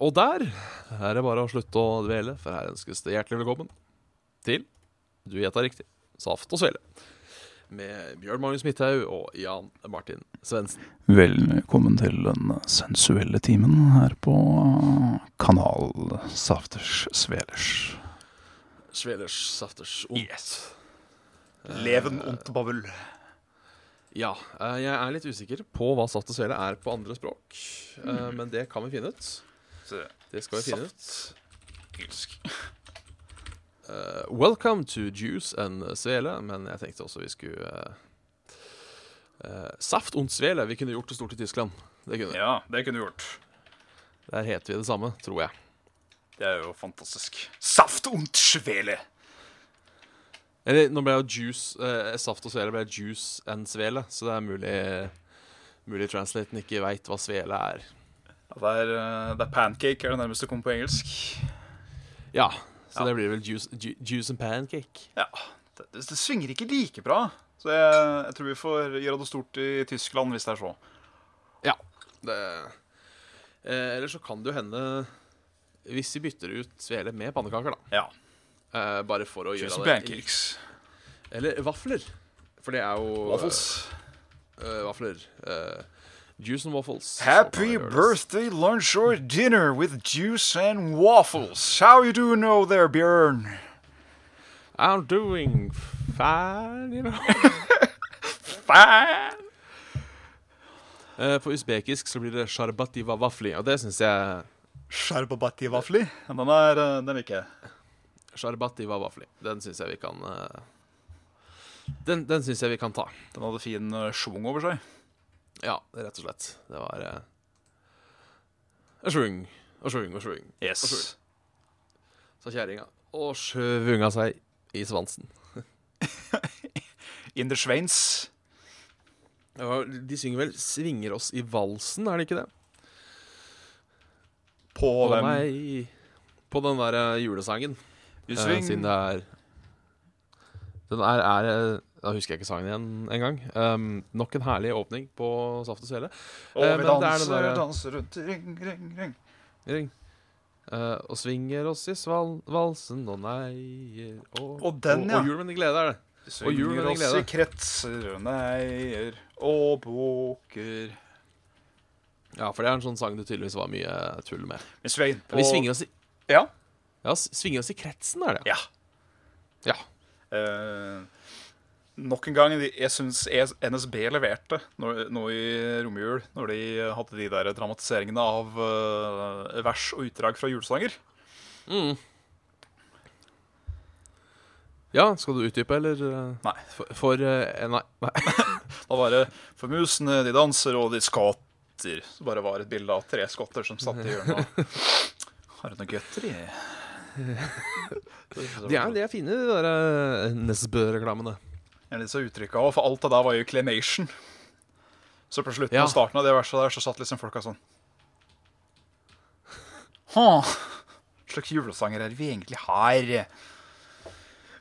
og der er det bare å slutte å dvele, for her ønskes det hjertelig velkommen til Du gjetta riktig. Saft og Svele. Med Bjørn Magnus Midthaug og Jan Martin Svendsen. Velkommen til den sensuelle timen her på Kanal Safters Svelers. Svelers Safters Ont. Yes. Leven und babbel. Ja, eh, jeg er litt usikker på hva Saft og Svele er på andre språk. eh, Men det kan vi finne ut. Det skal vi finne ut. Engelsk. Eh, welcome to Juice and Svele, men jeg tenkte også vi skulle uh, uh, Saft und Svele. Vi kunne gjort det stort i Tyskland. Det kunne. Ja, det kunne du gjort. Der heter vi det samme, tror jeg. Det er jo fantastisk. Saft und Svele. Eller nå ble jo juice eh, Saft og svele ble juice and svele, så det er mulig Mulig translaten ikke veit hva svele er. Det, er, eh, det er pancake er det nærmeste kommer på engelsk. Ja, så Ja. det blir vel juice, ju, juice and pancake. Ja, det, det, det svinger ikke like bra. Så jeg, jeg tror vi får gjøre det stort i Tyskland hvis det er så. Ja. Det, eh, eller så kan det jo hende Hvis vi bytter ut svele med pannekaker, da. Ja. Eh, bare for å Juice gjøre det pancakes. Eller vafler. For det er jo Waffles. Uh, vafler. Eh, juice and waffles. Happy birthday lunch or dinner with juice and waffles. How you doing now there, Bjørn? I'm doing fine, you know. fine. Uh, På usbekisk så blir det sharbativa vafli, og det syns jeg Sharbabati vafli. Den er eh, Den liker jeg. Sharbativa vafli. Den syns jeg vi kan uh... Den, den syns jeg vi kan ta. Den hadde fin schwung over seg. Ja, rett og slett. Det var uh, Sjung og svung og svung, Yes. sa kjerringa. Og svunga seg i svansen. In the Schweins. Ja, de synger vel 'Svinger oss i valsen', er det ikke det? På hvem? På den der eh, julesangen. Du Eh, sving. siden det er Den er, er eh, Da husker jeg ikke sangen igjen engang. Um, nok en herlig åpning på Saft og Svele. Og Eh, vi er danser, der- danser rundt ring, ring, ring. Ring. Uh, og svinger oss i sval valsen og neier og, Og den, ja. og jul med glede er det. Og jul med Svinger oss glede. i kretser og neier og bukker. Ja, for det er en sånn sang du tydeligvis var mye tull med. Vi Vi svinger oss i Ja. Ja, svinger oss i kretsen, er det. ja. Ja. Eh, nok en gang, jeg syns NSB leverte nå, i romjul, når de hadde de der dramatiseringene av uh, vers og utdrag fra julesanger. Mm. Ja, skal du utdype, eller? eh, Nei. For, for eh, Nei. nei. Da var det 'For musene, de danser, og de skatter'. Så bare var et bilde av tre skotter som satt i hjørnet. Har du noe godteri? De er, de er fine, de der uh, Nesbø-reklamene. Jeg er litt så uttrykk av, for alt det der var jo clemation. Så på slutten Ja. og starten av det verset der, så satt liksom folka sånn Hå, slags julesanger er vi egentlig her?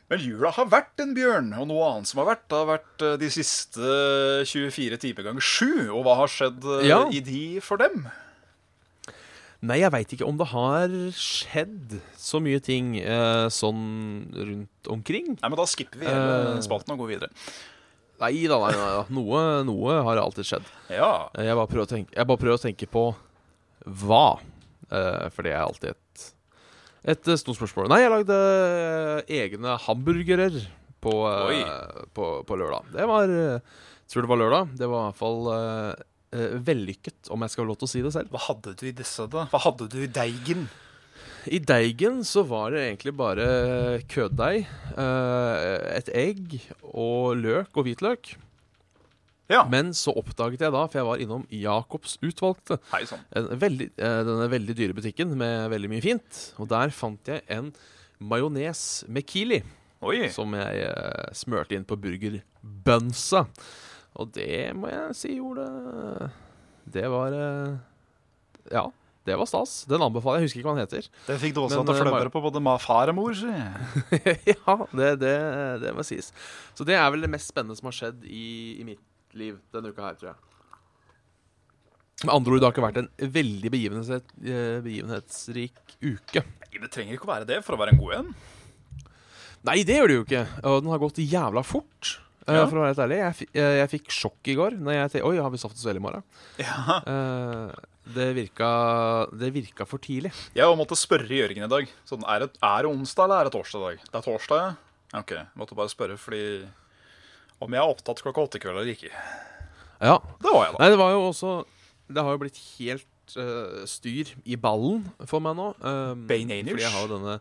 Men jula har vært en bjørn, og noe annet som har vært, har vært eh, de siste 24 timer ganger 7. Og hva har skjedd eh, Ja. i de for dem? Nei, jeg veit ikke om det har skjedd så mye ting eh, sånn rundt omkring. Nei, men Da skipper vi hele Eh. spalten og går videre. Nei da, nei, nei, nei. Noe, noe har alltid skjedd. Ja. Eh, Jeg bare prøver å tenke, jeg bare prøver å tenke på hva. Eh, for det er alltid et, et eh, stort spørsmål. Nei, jeg lagde egne hamburgerer på, på, på lørdag. Det var Tror det var lørdag. Det var i hvert fall vellykket, om jeg skal ha lov til å si det selv. Hva hadde du i disse, da? Hva hadde du i deigen? I deigen så var det egentlig bare køddeig, eh, et egg og løk og hvitløk. Ja. Men så oppdaget jeg da, for jeg var innom Jacobs Utvalgte, en veldig, eh, denne veldig dyre butikken med veldig mye fint. Og der fant jeg en majones med Kili, Oi. som jeg eh, smørte inn på burgerbønsa. Og det må jeg si gjorde Det var eh, Ja, det var stas. Den anbefaler jeg. Jeg husker ikke hva den heter. Det fikk du også Men, til å eh, på både far og mor, si. ja, det, det, det må sies. Så det er vel det mest spennende som har skjedd i, i mitt liv denne uka her, tror jeg. Med andre ord, det har ikke vært en veldig eh, begivenhetsrik uke. Nei, Det trenger ikke å være det for å være en god en. Nei, det gjør det jo ikke. Og den har gått jævla fort. Ja. For å være helt ærlig. Jeg, eh, jeg fikk sjokk i går. Når jeg tenkte Oi, har vi saft og svele i morgen? Ja. Eh, det, virka, det virka for tidlig. Jeg måtte spørre Jørgen i dag. Sånn, er, det, er det onsdag eller er det torsdag i dag? Det er torsdag, ja. Ok, jeg måtte bare spørre fordi om jeg er opptatt klokka åtte i kveld eller ikke. Ja. Det var jeg, da. Nei, det var jo også Det har jo blitt helt uh, styr i ballen for meg nå. Um, Bainanish. fordi jeg har jo denne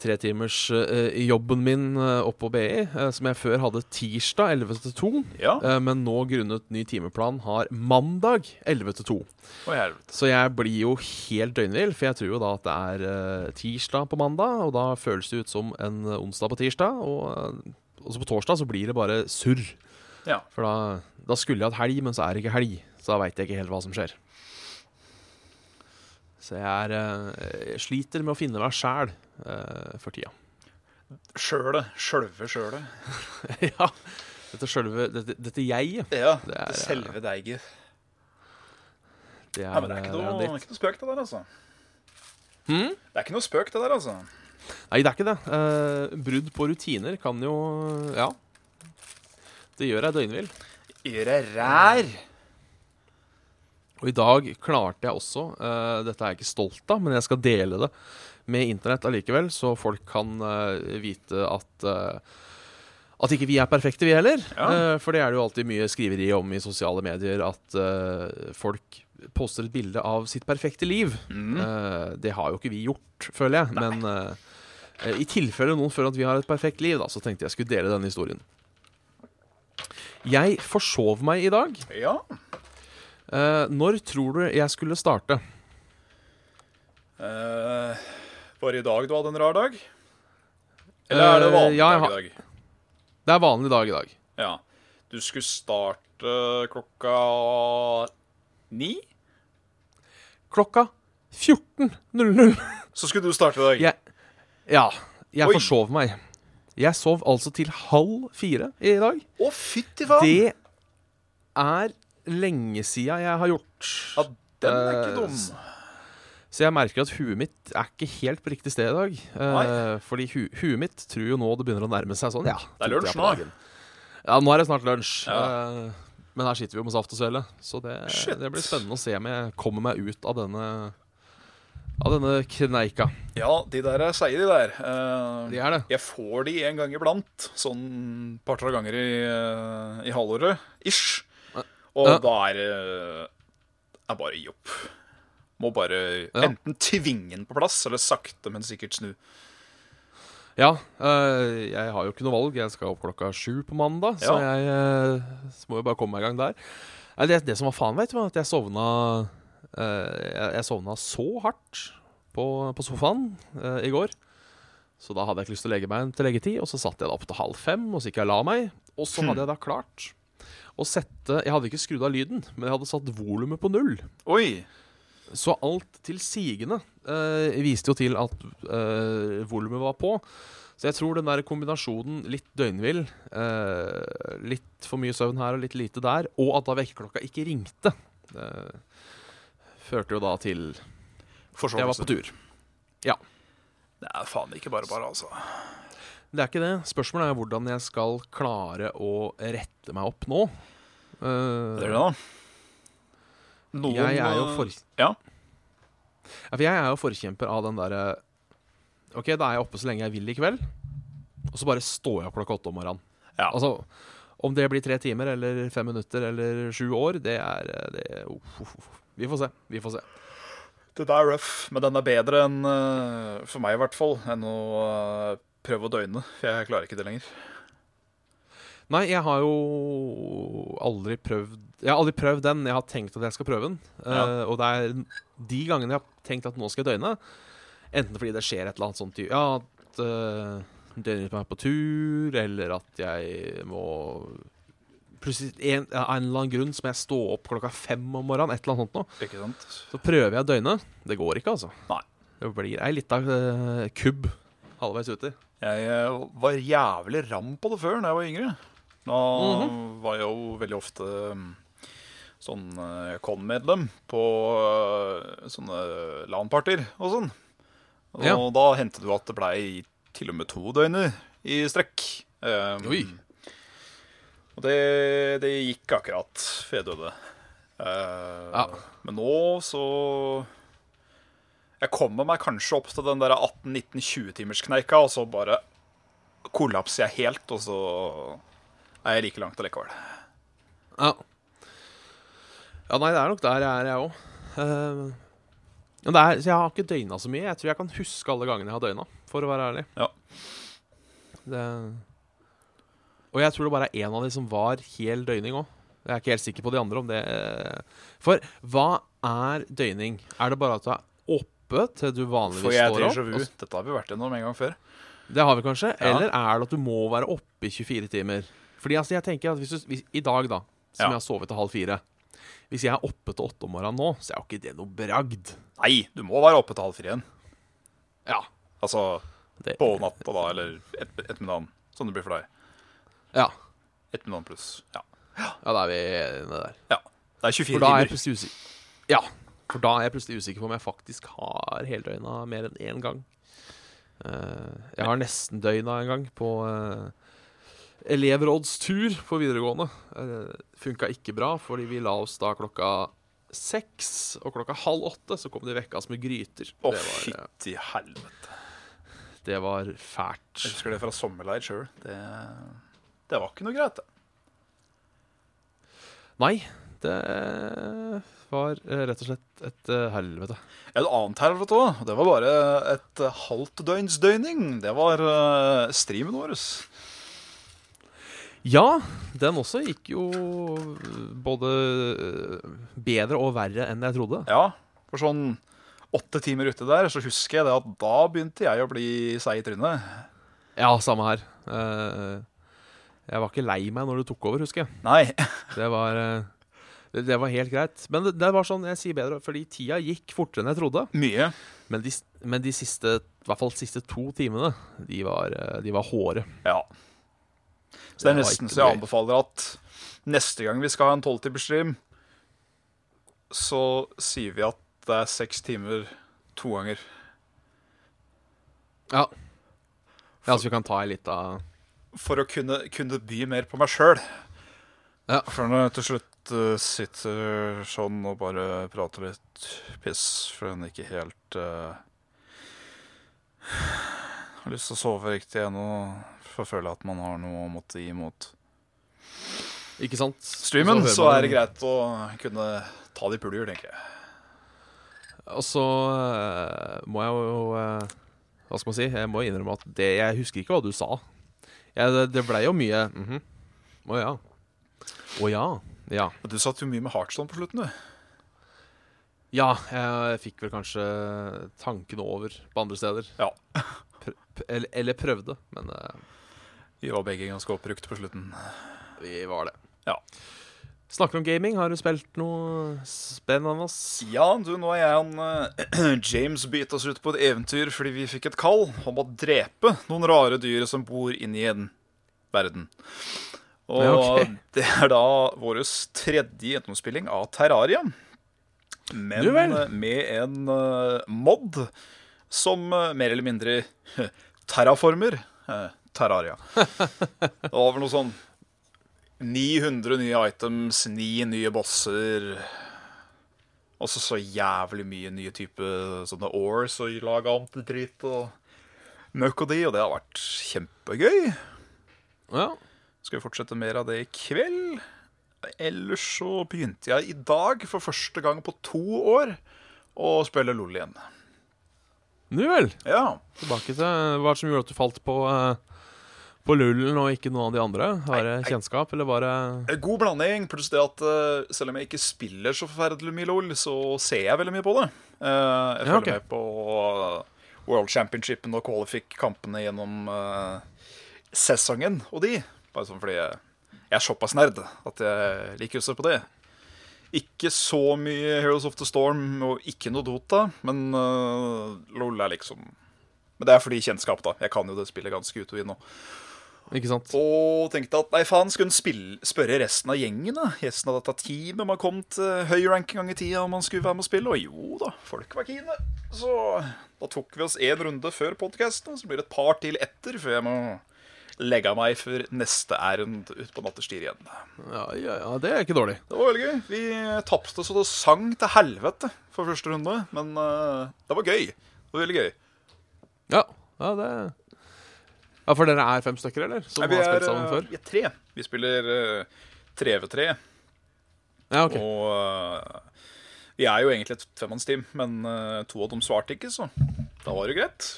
tretimersjobben min uh, oppe på BI, eh, som jeg før hadde tirsdag 11 til 2. Ja. eh, men nå grunnet ny timeplan har mandag 11 til 2. Å. Så jeg blir jo helt døgnvill, for jeg tror jo da at det er eh, tirsdag på mandag, og da føles det ut som en onsdag på tirsdag, og uh, også på torsdag så blir det bare surr. Ja. For da, da skulle jeg hatt helg, men så er det ikke helg. Så da veit jeg ikke helt hva som skjer. Så jeg, er, eh, jeg sliter med å finne meg sjæl for tida. Sjølet. Sjølve sjølet. ja. Dette sjølve Dette, dette jeget, Ja. Det er, Det selve deiget. det er, Ja, men det er ikke eh, noe, ikke noe spøk, det der, altså. Hmm? Det er ikke noe spøk, det der, altså. Nei, det er ikke det. Eh, brudd på rutiner kan jo Ja. Det gjør deg døgnvill. Gjøre rær. Og i dag klarte jeg også eh, Dette er jeg ikke stolt av, men jeg skal dele det med internett allikevel, så folk kan eh, vite at eh, at ikke vi er perfekte, vi heller. Ja. Eh, for det er det jo alltid mye skriveri om i sosiale medier, at uh, folk poster et bilde av sitt perfekte liv. Mm. Uh, det har jo ikke vi gjort, føler jeg. Men eh, eh, i tilfelle noen føler at vi har et perfekt liv, da, så tenkte jeg skulle dele denne historien. Jeg forsov meg i dag. Ja. Når tror du jeg skulle starte? Eh, var det i dag du hadde en rar dag? Eller er det Eh, vanlig ja, dag i dag? Det er vanlig dag i dag. Ja. Du skulle starte klokka ni? Klokka 14.00. Så skulle du starte i dag? Jeg, ja, jeg Oi. forsov meg. Jeg sov altså til halv fire i dag. Å, fytti faen! Det er lenge sida jeg har gjort. Ja, den er ikke Eh, dum. Så jeg merker at huet mitt er ikke helt på riktig sted i dag. Eh, fordi hu huet mitt tror jo nå det begynner å nærme seg sånn. Ja, Det er lunsj nå. Ja, nå er det snart lunsj. Ja. Eh, men her sitter vi jo med saft og svele, så det, det blir spennende å se om jeg kommer meg ut av denne Av denne kneika. Ja, de der er seige, de der. Eh, De er det. Jeg får de en gang iblant. Sånn par-tre ganger i, eh, i halvåret. Ish. Og Ja. da er det er bare å gi opp. Må bare Ja. enten tvinge den på plass, eller sakte, men sikkert snu. Ja, Øh, jeg har jo ikke noe valg. Jeg skal opp klokka sju på mandag, så jeg øh, så må jo bare komme meg i gang der. Det, det som var faen, vet du, var at jeg sovna øh, jeg, jeg sovna så hardt på, på sofaen i går. Så da hadde jeg ikke lyst til å legge meg til leggetid, og så satt jeg da opp til halv fem, og så gikk jeg og la meg. Og så hadde jeg da klart å sette Jeg hadde ikke skrudd av lyden, men jeg hadde satt volumet på null. Oi! Så alt til sigende eh, viste jo til at eh, volumet var på. Så jeg tror den der kombinasjonen litt døgnvill, eh, litt for mye søvn her og litt lite der, og at da vekkerklokka ikke ringte, eh, førte jo da til at jeg var på tur. Det er faen ikke bare bare, altså. Det er ikke det. Spørsmålet er hvordan jeg skal klare å rette meg opp nå. Eh, Det er det, da. Noen jeg er jo eh, for... Ja. Ja, for jeg er jo forkjemper av den derre OK, da er jeg oppe så lenge jeg vil i kveld, og så bare står jeg opp klokka åtte om morgenen. Ja. Altså, om det blir tre timer eller fem minutter eller sju år, det er det, uff, uff, uff. Vi får se. Vi får se. Det der er rough, men den er bedre enn eh, For meg, i hvert fall, enn å eh, prøve å døgne. For jeg klarer ikke det lenger. Nei, jeg har jo aldri prøvd Jeg har aldri prøvd den. Jeg har tenkt at jeg skal prøve den. Ja. Uh, og det er de gangene jeg har tenkt at nå skal jeg døgne, enten fordi det skjer et eller annet sånt Ja, at uh, døgnet meg på tur, eller at jeg må Plutselig en, av en eller annen grunn så må jeg stå opp klokka fem om morgenen. Et eller annet sånt noe. Ikke sant? Så prøver jeg døgne. Det går ikke, altså. Nei. Det blir ei lita uh, kubb halvveis uti. Jeg eh, var jævlig ram på det før, da jeg var yngre. Da Mhm. var jeg jo veldig ofte mm, sånn eh, con-medlem på eh, sånne LAN-parter og sånn. Og Ja. da hendte det jo at det blei til og med to døgner i strekk. Um, Oi. Og det, det gikk akkurat før jeg døde. Uh, Ja. Men nå så Jeg kommer meg kanskje opp til den der 18-19-20-timerskneika, og så bare kollapser jeg helt, og så er jeg like langt allikevel. Ja. ja, nei, det er nok der jeg er, jeg òg. men det er, så jeg har ikke døgna så mye. Jeg tror jeg kan huske alle gangene jeg har døgna, for å være ærlig. Ja. Det, og jeg tror det bare er én av de som var hel døgning òg. Jeg er ikke helt sikker på de andre om det For hva er døgning? Er det bare at du er oppe til du vanligvis Får jeg står opp? déjà vu? og s- Dette har vi vært gjennom en gang før. Det har vi kanskje. Ja. Eller er det at du må være oppe i 24 timer? Fordi altså, jeg tenker at hvis du, hvis, I dag, da, som Ja. jeg har sovet til halv fire Hvis jeg er oppe til åtte om morgenen nå, så er jo ikke det noe bragd. Nei, du må være oppe til halv fire igjen. Ja. Altså Det, på natta, da, eller et, ettermiddagen. Sånn det blir for deg. ja. Ettermiddagen pluss. Ja. ja, da er vi enige der. ja. Det er 24 For da er jeg timer. plutselig usikker Ja, for da er jeg plutselig usikker på om jeg faktisk har heldøgna mer enn én gang. Eh, jeg har nesten døgna en gang på uh, elevrådstur på videregående. Uh, Funka ikke bra, fordi vi la oss da klokka seks, og klokka halv åtte så kom de vekka oss med gryter. Å, oh, eh, fytti helvete. det var fælt. Jeg husker det fra sommerleir sjøl. Det, det var ikke noe greit, det. Nei, det var eh, rett og slett et eh, helvete. Et annet helvete òg. Det var bare et eh, halvt døgns døgning. Det var eh, streamen vår. Ja, den også gikk jo både eh, bedre og verre enn jeg trodde. Ja, for sånn åtte timer ute der, så husker jeg det at da begynte jeg å bli seig i trynet. Ja, samme her. Eh, Jeg var ikke lei meg når du tok over, husker jeg. Nei. Det var, eh, det, var helt greit. Men det, var sånn, jeg sier bedre, fordi tida gikk fortere enn jeg trodde. Mye. Men de, men de siste, i hvert fall de siste to timene, de var, eh, de var hårde. Ja. Så det er nesten så jeg anbefaler at neste gang vi skal ha en tolvtimersstream, så sier vi at det er seks timer to ganger. Ja. ja så vi kan ta ei lita For å kunne, kunne by mer på meg sjøl. Ja. For når jeg til slutt eh, sitter sånn og bare prater litt piss for en ikke helt Har lyst til å sove riktig ennå, for å føle at man har noe å måtte gi imot Ikke sant? streamen, Og så er det greit å kunne ta de puljer, tenker jeg. Og så eh, må jeg jo eh, Hva skal man si? Jeg må innrømme at det, jeg husker ikke hva du sa. Jeg, det, det blei jo mye mhm. Å ja. Å ja. Ja. Du satt jo mye med Heartstone på slutten, du. Ja, jeg fikk vel kanskje tankene over på andre steder. Ja. Pr eller, eller prøvde, men eh, Vi var begge ganske oppbrukt på slutten. vi var det. Ja. Snakker om gaming. Har du spilt noe spennende? Ja, du, nå er jeg han uh, James beat oss ut på et eventyr fordi vi fikk et kall om å drepe noen rare dyr som bor inni en verden. Og Ja, okay. det er da vår tredje gjennomspilling av Terraria. Men eh, med en uh, mod som eh, mer eller mindre terraformer eh, Terraria. Det var vel noe sånn 900 nye items, ni nye bosser. Også så jævlig mye nye typer sånne ores og laga om til dritt og møkk og de, og det har vært kjempegøy. Ja. Skal vi fortsette mer av det i kveld? Ellers så begynte jeg i dag for første gang på to år å spille LOL igjen. Nu vel. Ja. Tilbake til Hva som gjorde at du falt på uh, På lullen og ikke noen av de andre? Var det kjennskap, eller var det God blanding, pluss det at eh, selv om jeg ikke spiller så forferdelig mye LOL, så ser jeg veldig mye på det. Jeg jeg Ja, okay. med på eh, World Championshipen og Qualific-kampene gjennom eh, sesongen og de. Bare sånn fordi jeg er såpass nerd at jeg liker å se på det. Ikke så mye Heroes of the Storm og ikke noe Dota, men uh, LOL er liksom Men det er fordi kjennskap, da. Jeg kan jo det spillet ganske ut og inn nå. Ikke sant? Og tenkte at nei, faen, skulle spille, spørre resten av gjengen, da? Resten av dette teamet man kom til høy rank en gang i tida om man skulle være med å spille. Og jo da, folk var kine. Så da tok vi oss én runde før podkasten, så blir det et par til etter før jeg må legge meg for neste ærend ut på nattestid igjen. Ja, ja, ja, det er ikke dårlig. Det var veldig gøy. Vi tapte så det sang til helvete for første runde, men uh, det var gøy. Det var veldig gøy. Ja, ja det Ja, For dere er fem stykker, eller? Som Nei, vi, har spilt sammen eh, før? vi er tre. Vi spiller uh, 3v3. Ja, ok. Og uh, vi er jo egentlig et femmannsteam, men uh, to av dem svarte ikke, så da var det greit.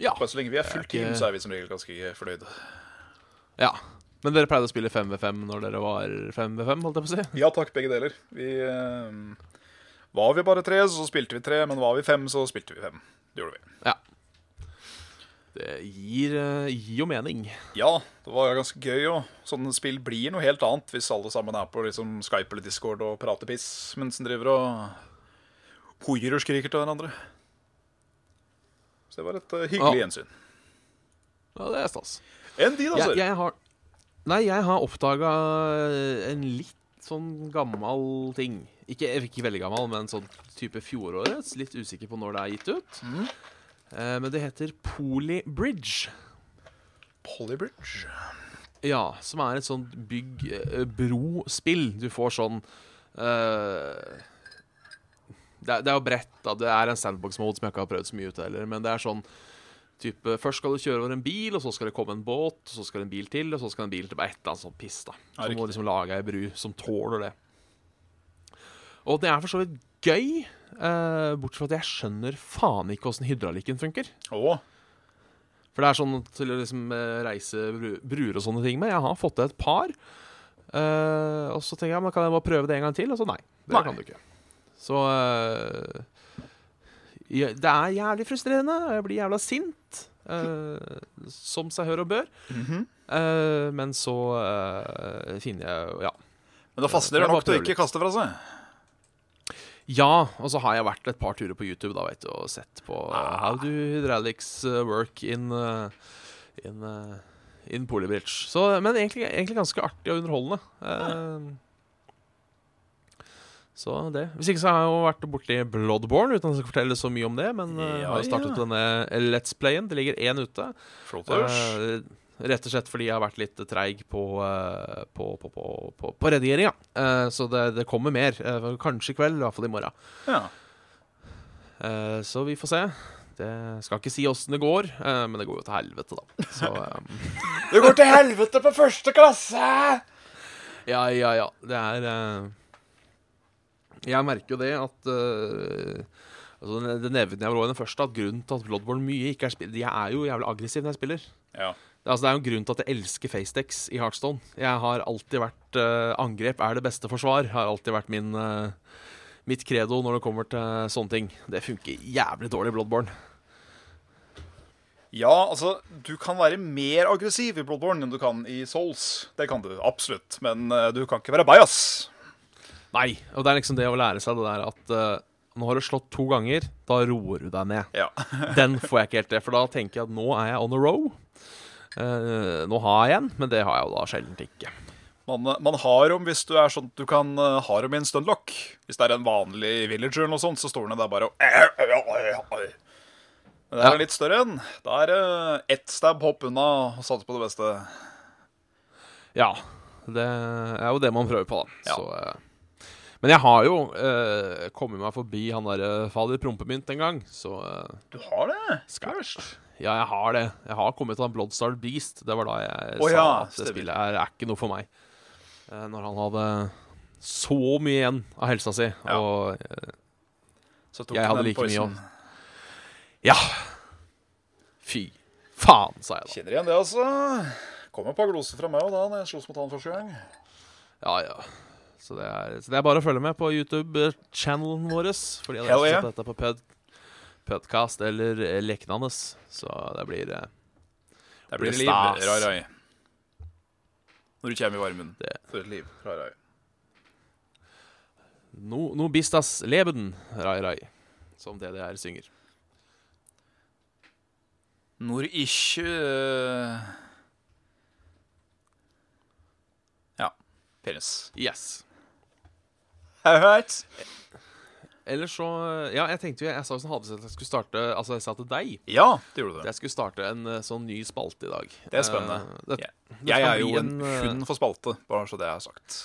Ja. Bare så lenge vi er fullt team, så er vi som regel ganske fornøyde. ja. Men dere pleide å spille 5v5 når dere var 5v5, holdt jeg på å si? Ja takk, begge deler. Vi eh, Var vi bare tre, så spilte vi tre, men var vi fem, så spilte vi fem. Det gjorde vi. Ja. Det gir, eh, gir jo mening. Ja, det var ganske gøy. òg. sånne spill blir noe helt annet hvis alle sammen er på liksom, Skype eller Discord og prater piss mens en driver og hoier og skriker til hverandre. Så det var et eh, hyggelig Ja. gjensyn. Ja, det er stas. Enn din, altså. Jeg, jeg har Nei, jeg har oppdaga en litt sånn gammel ting. Ikke, ikke veldig gammel, men sånn type fjorårets. Litt usikker på når det er gitt ut. Eh, men det heter Polybridge. Polybridge. Ja, som er et sånt bygg-bro-spill. Du får sånn eh, det, er, det er jo bredt, da. Det er en sandbox-mode som jeg ikke har prøvd så mye ut heller. Men det er sånn type Først skal du kjøre over en bil, og så skal det komme en båt, og så skal det en bil til, og så skal det en bil til Bare Et eller annet sånt piss, da. Ja, må liksom lage ei bru som tåler det. Og det er for så vidt gøy, eh, bortsett fra at jeg skjønner faen ikke åssen hydraulikken funker. Åh For det er sånn til å liksom eh, reise bruer og sånne ting med. Jeg har fått til et par. eh, og så tenker jeg, men kan jeg bare prøve det en gang til? Og så nei. Det Nei. kan du ikke. Så eh, Det er jævlig frustrerende. og Jeg blir jævla sint. eh, som seg hør og bør. Mhm. Eh, men så finner jeg Ja. Men da fastner det nok til å ikke kaste fra seg. Ja, og så har jeg vært et par turer på YouTube da, vet du, og sett på uh, How do hydraulics work in, uh, in, uh, in Polybridge. Så, men egentlig, egentlig ganske artig og underholdende. Uh, så det. Hvis ikke så har jeg jo vært borti Bloodborne, uten at jeg skal fortelle så mye om det. Men uh, Ja, har jo startet ja. denne Let's Playen. Det ligger én ute. Uh, rett og slett fordi jeg har vært litt treig på, på, på, på, på, redigeringa. Så det, det kommer mer. Kanskje i kveld, i hvert fall i morgen. ja. Eh, så vi får se. Det skal ikke si åssen det går, eh, men det går jo til helvete, da. Så um... Det går til helvete på første klasse! ja, ja, ja. Det er eh, Jeg merker jo det at uh, altså, det- nevnte jeg vel i den første, at grunnen til at Bloodborne mye ikke er spill... Jeg er jo jævlig aggressiv når jeg spiller. Ja. Altså, det er jo en grunn til at jeg elsker FaceDex i Heartstone. Jeg har alltid vært uh, Angrep er det beste forsvar. Har alltid vært min uh, mitt credo når det kommer til sånne ting. Det funker jævlig dårlig i Bloodborne. ja, altså, du kan være mer aggressiv i Bloodborne enn du kan i Souls. Det kan du absolutt. Men uh, du kan ikke være bajas. Nei, og det er liksom det å lære seg det der at uh, nå har du slått to ganger, da roer du deg ned. Ja. Den får jeg ikke helt til, for da tenker jeg at nå er jeg on a row. Uh, nå har jeg en, men det har jeg jo da sjelden ikke. Man, man har om hvis du er sånn du kan eh, ha dem i en stunlock. Hvis det er en vanlig villager eller noe sånt, så står den der bare og Men det er Ja. litt større enn. Da er det ett stab hopp unna og satse på det beste. Ja, det er jo det man prøver på, da. Ja. Så, men jeg har jo eh, kommet meg forbi han derre fader prompemynt en gang, så eh, Du har det? Skarst? Ja, jeg har det. Jeg har kommet til han Bloodstar Beast. Det var da jeg oh, sa ja, at det spillet her er ikke noe for meg. Eh, når han hadde så mye igjen av helsa si. Ja. Og eh, Jeg hadde like like mye om ja. Fy faen, sa jeg da. Kjenner igjen det, altså. Kom et par gloser fra meg òg da når jeg sloss mot han første gang. Ja, ja. Så det, er, så det er bare å følge med på YouTube-channelen vår. Fordi jeg har sett dette på pod, podcast eller eh, leknende. Så det blir Det, det blir, blir stas. Liv, rai, rai. Når du kommer i varmen. Det. For et liv. Rai, rai. No, no, bistas leben, rai, rai, som DDR synger. Når ikke eh, Ja. Penis. Yes. Alright. Eller så Ja, jeg tenkte jo Jeg sa jo sånn halvveis at jeg skulle starte Altså, jeg sa til deg Ja, det gjorde at du. jeg skulle starte en eh, sånn ny spalte i dag. Det er spennende. Eh, det, Jeg, det jeg kan er jo bli en eh, hund for spalte, bare så det er sagt.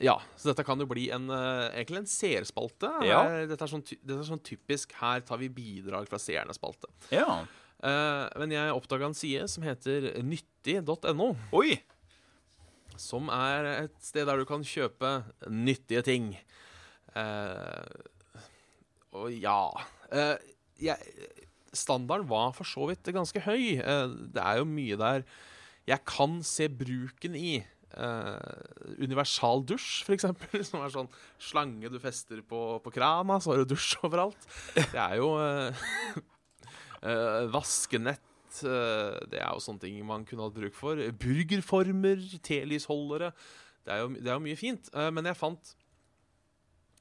Ja, så dette kan jo bli en, eh, egentlig en seerspalte. Ja. Dette, er sånn, ty- dette er sånn typisk Her tar vi bidrag fra seerne-spalte. Ja. Eh, men jeg oppdaga en side som heter nyttig.no. Oi. Som er et sted der du kan kjøpe nyttige ting. Eh, og ja eh, jeg, Standarden var for så vidt ganske høy. Eh, det er jo mye der jeg kan se bruken i. Eh, universal dusj, eksempel. Som er sånn slange du fester på, på krana, så har du dusj overalt. Det er jo eh, eh, Vaskenett eh, Det er jo sånne ting man kunne hatt bruk for. Burgerformer, telysholdere. Det er jo, det er jo mye fint. Eh, men jeg fant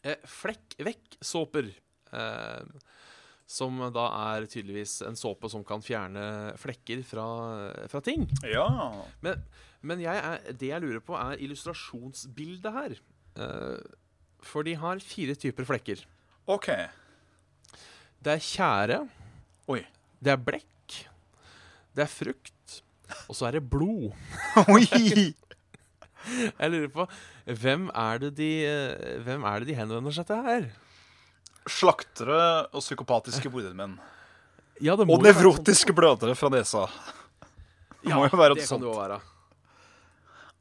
eh, Flekk vekk-såper. Eh, som da er tydeligvis en såpe som kan fjerne flekker fra, fra ting. Ja. Men, men jeg er, det jeg lurer på, er illustrasjonsbildet her. For de har fire typer flekker. OK. Det er tjære, Oi. det er blekk, det er frukt, og så er det blod. Oi! Jeg lurer på hvem er det de, eh, hvem er det de henvender seg til her? Slaktere og psykopatiske bordermenn. Ja, Og jo sånn- nevrotiske blødere fra nesa. Ja, må jo være det sånt. kan det jo være.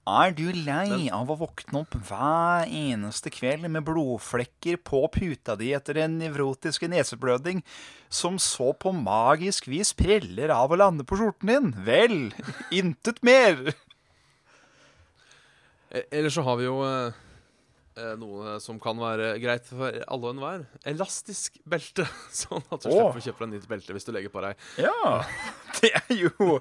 Er du lei av å våkne opp hver eneste kveld med blodflekker på puta di etter en nevrotisk neseblødning, som så på magisk vis preller av å lande på skjorten din? Vel, intet mer. Eller Ellers så har vi jo eh, eh, noe som kan være greit for alle og enhver. Elastisk belte. Sånn at du oh. slipper å kjøpe deg nytt belte hvis du legger på deg. Ja, det er jo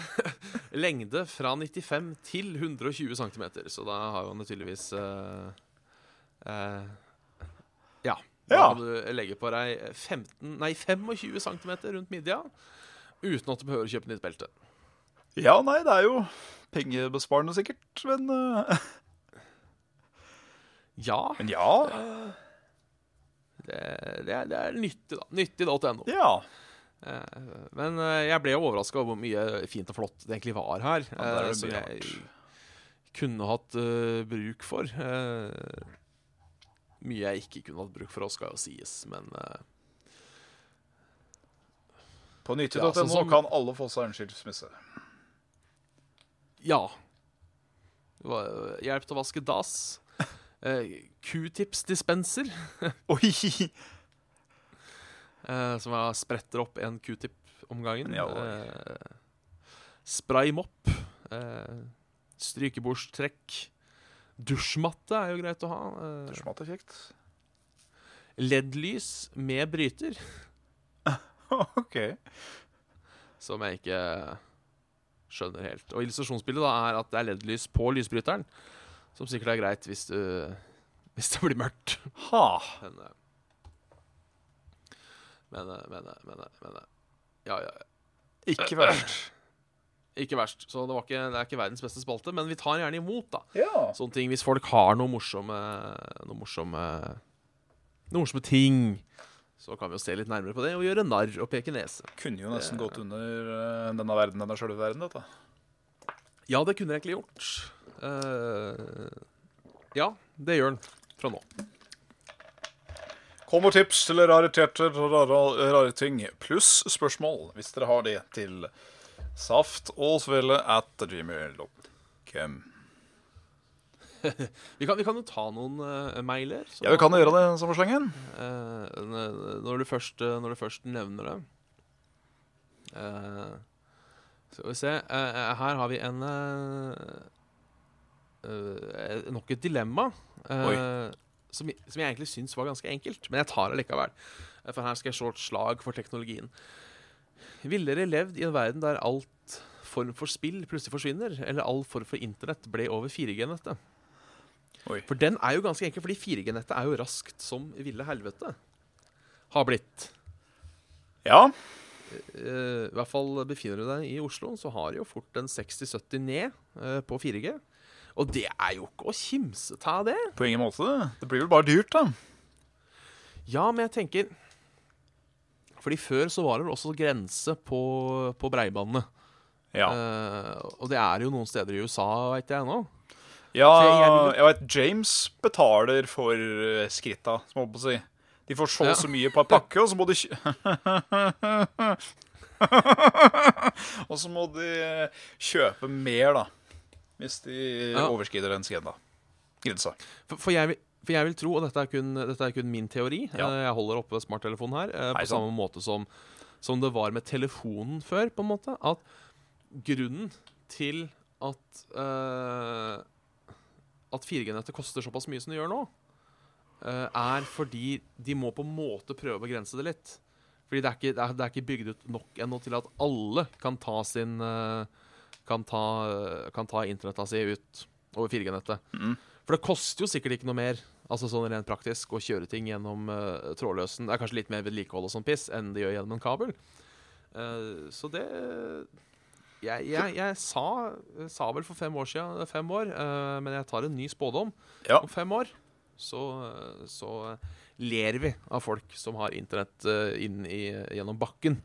Lengde fra 95 til 120 cm, så da har jo tydeligvis uh, uh, Ja. Da Ja. kan du legge på deg 15, nei 25 cm rundt midja uten at du behøver å kjøpe nytt belte. Ja, nei, det er jo pengebesparende sikkert, men uh... Ja, Men ja. det, det, er, det er nyttig, da. Nyttig.no. Ja. Eh, Men eh, jeg ble overraska over hvor mye fint og flott det egentlig var her. Ja, det eh, som jeg kunne hatt uh, bruk for. Uh, mye jeg ikke kunne hatt bruk for, skal jo sies, men uh, På Ja, sånn kan alle få seg en skilsmisse. ja. Eh, Hjelp til å vaske dass. Q-tips-dispenser, Oi! Eh, som jeg spretter opp en q-tip om gangen. Ja, uh, Eh, Spraymopp. Uh, Strykebordstrekk. Dusjmatte er jo greit å ha. Uh, Dusjmatte er kjekt. LED-lys med bryter, OK. som jeg ikke skjønner helt. Og illustrasjonsbildet da er at det er LED-lys på lysbryteren, som sikkert er greit hvis, du, hvis det blir mørkt. Ha. Men, eh, men, eh, men, eh, men, eh, men Ja, ja. Ikke verst. Ikke verst. Så det, var ikke, det er ikke verdens beste spalte, men vi tar gjerne imot, da. Ja. Sånne ting hvis folk har noe morsomme Noe morsomme Noe morsomme ting. Så kan vi jo se litt nærmere på det og gjøre narr og peke nese. Kunne jo nesten gått under denne verden, denne sjølve verden, dette. Ja, det kunne jeg egentlig gjort. Uh, ja, det gjør den fra nå. Kom og tips til rariteter og rare, rare ting, pluss spørsmål, hvis dere har det, til saft og svele at gmail.com. Vi kan, vi kan jo ta noen uh, mailer. så- Ja, vi kan jo gjøre det, sommerslengen. Eh, n- når, du først, eh, når du først nevner det. uh, skal vi se eh, Her har vi en eh, eh, Nok et dilemma. eh, som, som jeg egentlig syns var ganske enkelt, men jeg tar det likevel. For her skal jeg slå et slag for teknologien. Ville dere levd i en verden der alt form for spill plutselig forsvinner, eller all form for internett ble over 4G-nettet? For den er jo ganske enkel, fordi 4G-nettet er jo raskt som ville helvete. Har blitt. Ja. eh, i hvert fall befinner du deg i Oslo, så har du jo fort en 60-70 ned eh, på 4G. Og det er jo ikke å kimse av det. På ingen måte. Det blir vel bare dyrt, da. Ja, men jeg tenker Fordi før så var det vel også grense på, på breibandene. Ja, Eh, og det er jo noen steder i USA, veit jeg nå. ja jeg vet James betaler for eh, skritta, som jeg holdt på å si. De får så Ja. så mye på en pakke, og så må de Og så må de eh, kjøpe mer, da. Hvis de Ja. overskrider den skredda. Grensa. For, for, jeg vil, for jeg vil tro, og dette er kun, dette er kun min teori Ja. eh, Jeg holder oppe smarttelefonen her, eh, på samme måte som, som det var med telefonen før, på en måte. At grunnen til at uh, At 4G-nettet koster såpass mye som det gjør nå, uh, er fordi de må på en måte prøve å begrense det litt. Fordi det er ikke, det er, det er ikke bygd ut nok ennå til at alle kan ta sin eh, Kan ta, kan ta internetta si ut over 4G-nettet. Mm. For det koster jo sikkert ikke noe mer Altså sånn rent praktisk å kjøre ting gjennom uh, trådløsen. Det er kanskje litt mer vedlikehold og sånn piss enn det gjør gjennom en kabel. Uh, så det Jeg, jeg, jeg sa, sa vel for fem år siden fem år, uh, men jeg tar en ny spådom. Ja. Om fem år så, så ler vi av folk som har internett inn i, gjennom bakken.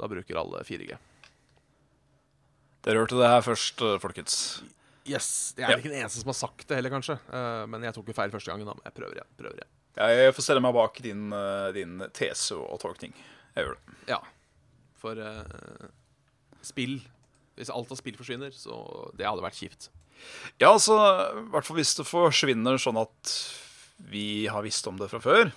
Da bruker alle 4G. Dere hørte det her først, eh, folkens. Yes, Jeg er Ja. ikke den eneste som har sagt det heller, kanskje. Eh, men jeg tok jo feil første gangen. da, men Jeg prøver igjen. prøver igjen. Jeg får stelle meg bak din, eh, din tese og tolkning. Jeg gjør det. Ja. For uh, spill Hvis alt av spill forsvinner, så det hadde vært kjipt. Ja, altså, i hvert fall hvis det forsvinner sånn at vi har visst om det fra før,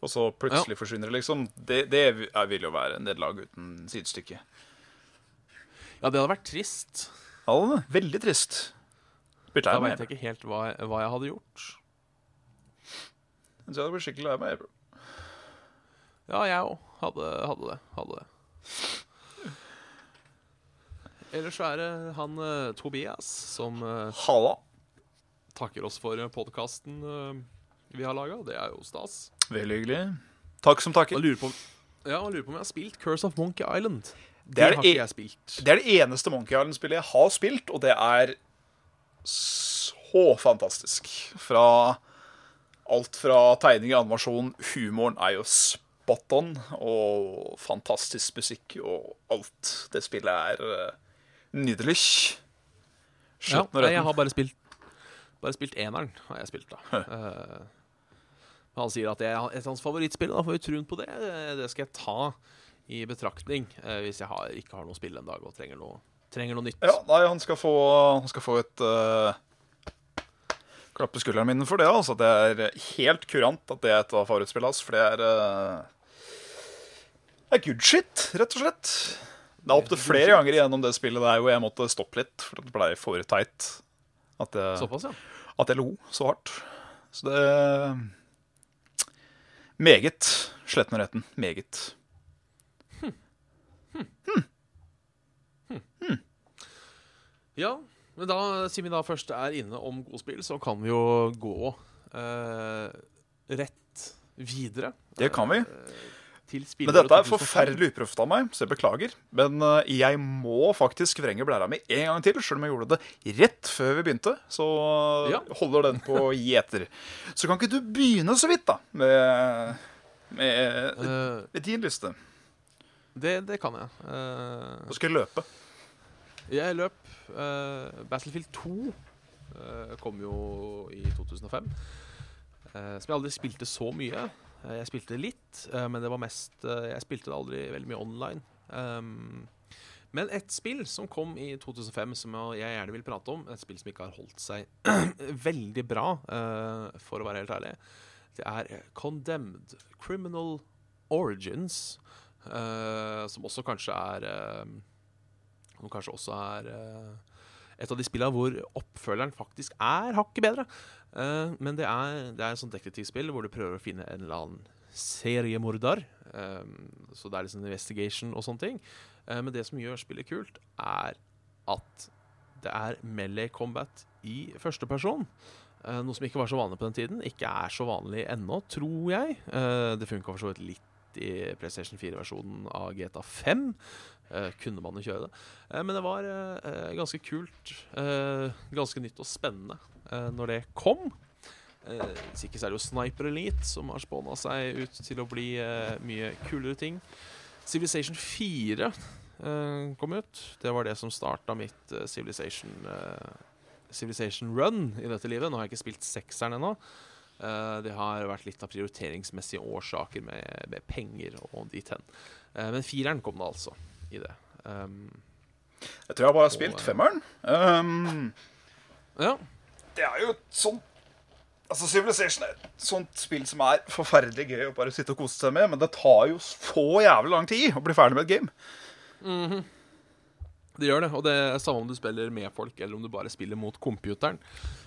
og så plutselig forsvinner det, liksom, det, det vil jo være nederlag uten sidestykke. Ja, det hadde vært trist. Ja, veldig trist. Da lei veit jeg ikke helt hva, hva jeg hadde gjort. Så jeg hadde blitt skikkelig lei meg. Ja, jeg òg hadde, hadde det. Hadde det. Ellers så er det han eh, Tobias som eh, Halla. takker oss for podkasten vi har laga. Det er jo stas. Veldig hyggelig. Takk som takker. takker. lurer på, ja, og lurer på om jeg har spilt Curse of Monkey Island. Det er har det ikke e- jeg spilt. Det er det eneste Monkey Island-spillet jeg har spilt, og det er så fantastisk. Fra alt fra tegning og animasjon, humoren er jo spot on, og fantastisk musikk og alt. Det spillet er uh, nydelig. Ja, nei, jeg har bare spilt Bare spilt eneren, har jeg spilt, da. Uh, han sier at det er et av hans favorittspill. Da får vi troen på det. Eh, Det skal jeg ta i betraktning eh, hvis jeg har, ikke har noe spill en dag og trenger noe, trenger noe nytt. Ja, nei, han skal få, han skal få et uh, klapp på skulderen min for det. Altså. Det er helt kurant at det er et av favorittspillene hans, for det er uh, Det er good shit, rett og slett. Det er opptil flere ganger gjennom det spillet der hvor jeg måtte stoppe litt, for det blei for teit. At jeg, Såpass, ja. at jeg lo så hardt. Så det Meget. Sletten og retten. Meget. Ja, men da, siden vi da først er inne om godspill, så kan vi jo gå eh, rett videre. Det kan vi. eh, Men dette er forferdelig uproft av meg, så jeg beklager. Men eh, jeg må faktisk vrenge blæra mi en gang til, selv om jeg gjorde det rett før vi begynte. Så eh, Ja. holder den på gjeter. Så kan ikke du begynne så vidt, da, med, med, Eh, med din liste? Det, det kan jeg. Uh, Så skal jeg løpe. Jeg løp Uh, Battlefield 2 uh, kom jo i 2005. eh, som jeg aldri spilte så mye. Eh, jeg spilte litt, eh, men det var mest eh, Jeg spilte det aldri veldig mye online. Um, men et spill som kom i 2005, som jeg gjerne vil prate om, et spill som ikke har holdt seg veldig bra, eh, for å være helt ærlig, det er Condemned Criminal Origins. Eh, som også kanskje er eh, som kanskje også er eh, et av de spillene hvor oppfølgeren faktisk er hakket bedre. Uh, men det er, det er et sånt detektivspill hvor du prøver å finne en eller annen seriemorder. Eh, så det er liksom investigation og sånne ting. Uh, men det som gjør spillet kult, er at det er melee combat i første person. Eh, noe som ikke var så vanlig på den tiden. Ikke er så vanlig ennå, tror jeg. Uh, det funka for så vidt litt i PlayStation 4-versjonen av GTA 5. Eh, kunne man jo kjøre det. Eh, men det var eh, ganske kult. eh, ganske nytt og spennende eh, når det kom. Eh, hvis ikke så er det jo Sniper Elite som har spåna seg ut til å bli mye kulere ting. Civilization 4 eh, kom ut. Det var det som starta mitt Civilization Civilization Run i dette livet. Nå har jeg ikke spilt sekseren ennå. Eh, det har vært litt av prioriteringsmessige årsaker med, med penger og dit hen. Eh, men fireren kom da altså i det. Um, Jeg tror jeg bare har spilt eh, femmeren. Um, ja. det er jo et sånt Altså, Civilization er et sånt spill som er forferdelig gøy å bare sitte og kose seg med, men det tar jo så jævlig lang tid å bli ferdig med et game. Det gjør det. Og det er samme om du spiller med folk eller om du bare spiller mot computeren.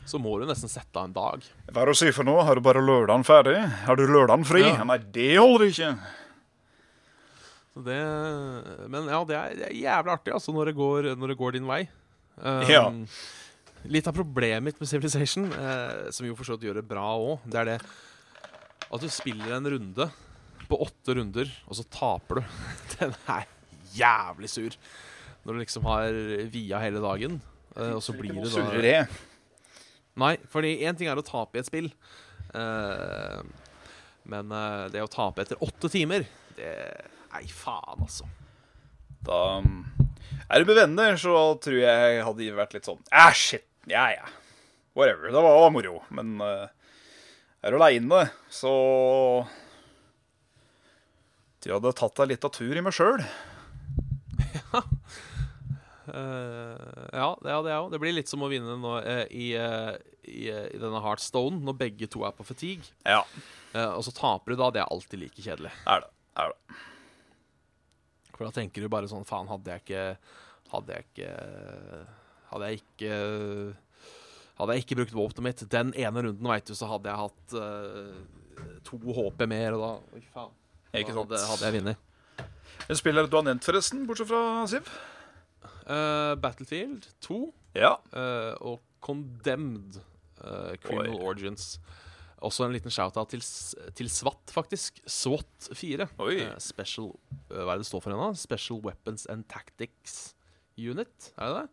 Så må du nesten sette av en dag. Hva er det å si for noe? Har du bare lørdagen ferdig? Har du lørdagen fri? Ja. Nei, det holder ikke. Så det, men ja, det er, det er jævlig artig altså, når, det går, når det går din vei. Um, Ja. Litt av problemet mitt med Civilization, eh, som jo for så vidt gjør det bra òg, det er det at du spiller en runde på åtte runder, og så taper du. Den er jævlig sur. Når du liksom har via hele dagen, eh, og så blir det da. Nei, fordi én ting er å tape i et spill. eh, men eh, det å tape etter åtte timer, det Nei, faen, altså. Da um, Er du med venner, så tror jeg hadde vært litt sånn Æh, shit. Ja, ja. Whatever. Det var, var moro. Men er du aleine, så Jeg hadde tatt deg litt av tur i meg sjøl. Eh, ja, det er jeg òg. Det blir litt som å vinne nå, eh, i, eh, i, i denne Heartstone, når begge to er på fatigue. Ja, og så taper du da. Det er alltid like kjedelig. er det. Er det. For da tenker du bare sånn Faen, hadde jeg ikke Hadde jeg ikke Hadde jeg ikke Hadde jeg ikke brukt våpenet mitt den ene runden, vet du, så hadde jeg hatt uh, to HP mer, og da Oi, faen. Ikke Da sant. hadde, hadde jeg vunnet. En spiller du har nevnt, forresten, bortsett fra Siv? Eh, Battlefield 2 Ja. uh, og Condemned uh, Criminal Oi. Origins. Også en liten shout-out til, til SWAT, faktisk. SWAT 4. Oi. Eh, special, eh, hva er det det står for ennå? Special Weapons and Tactics Unit, er det det?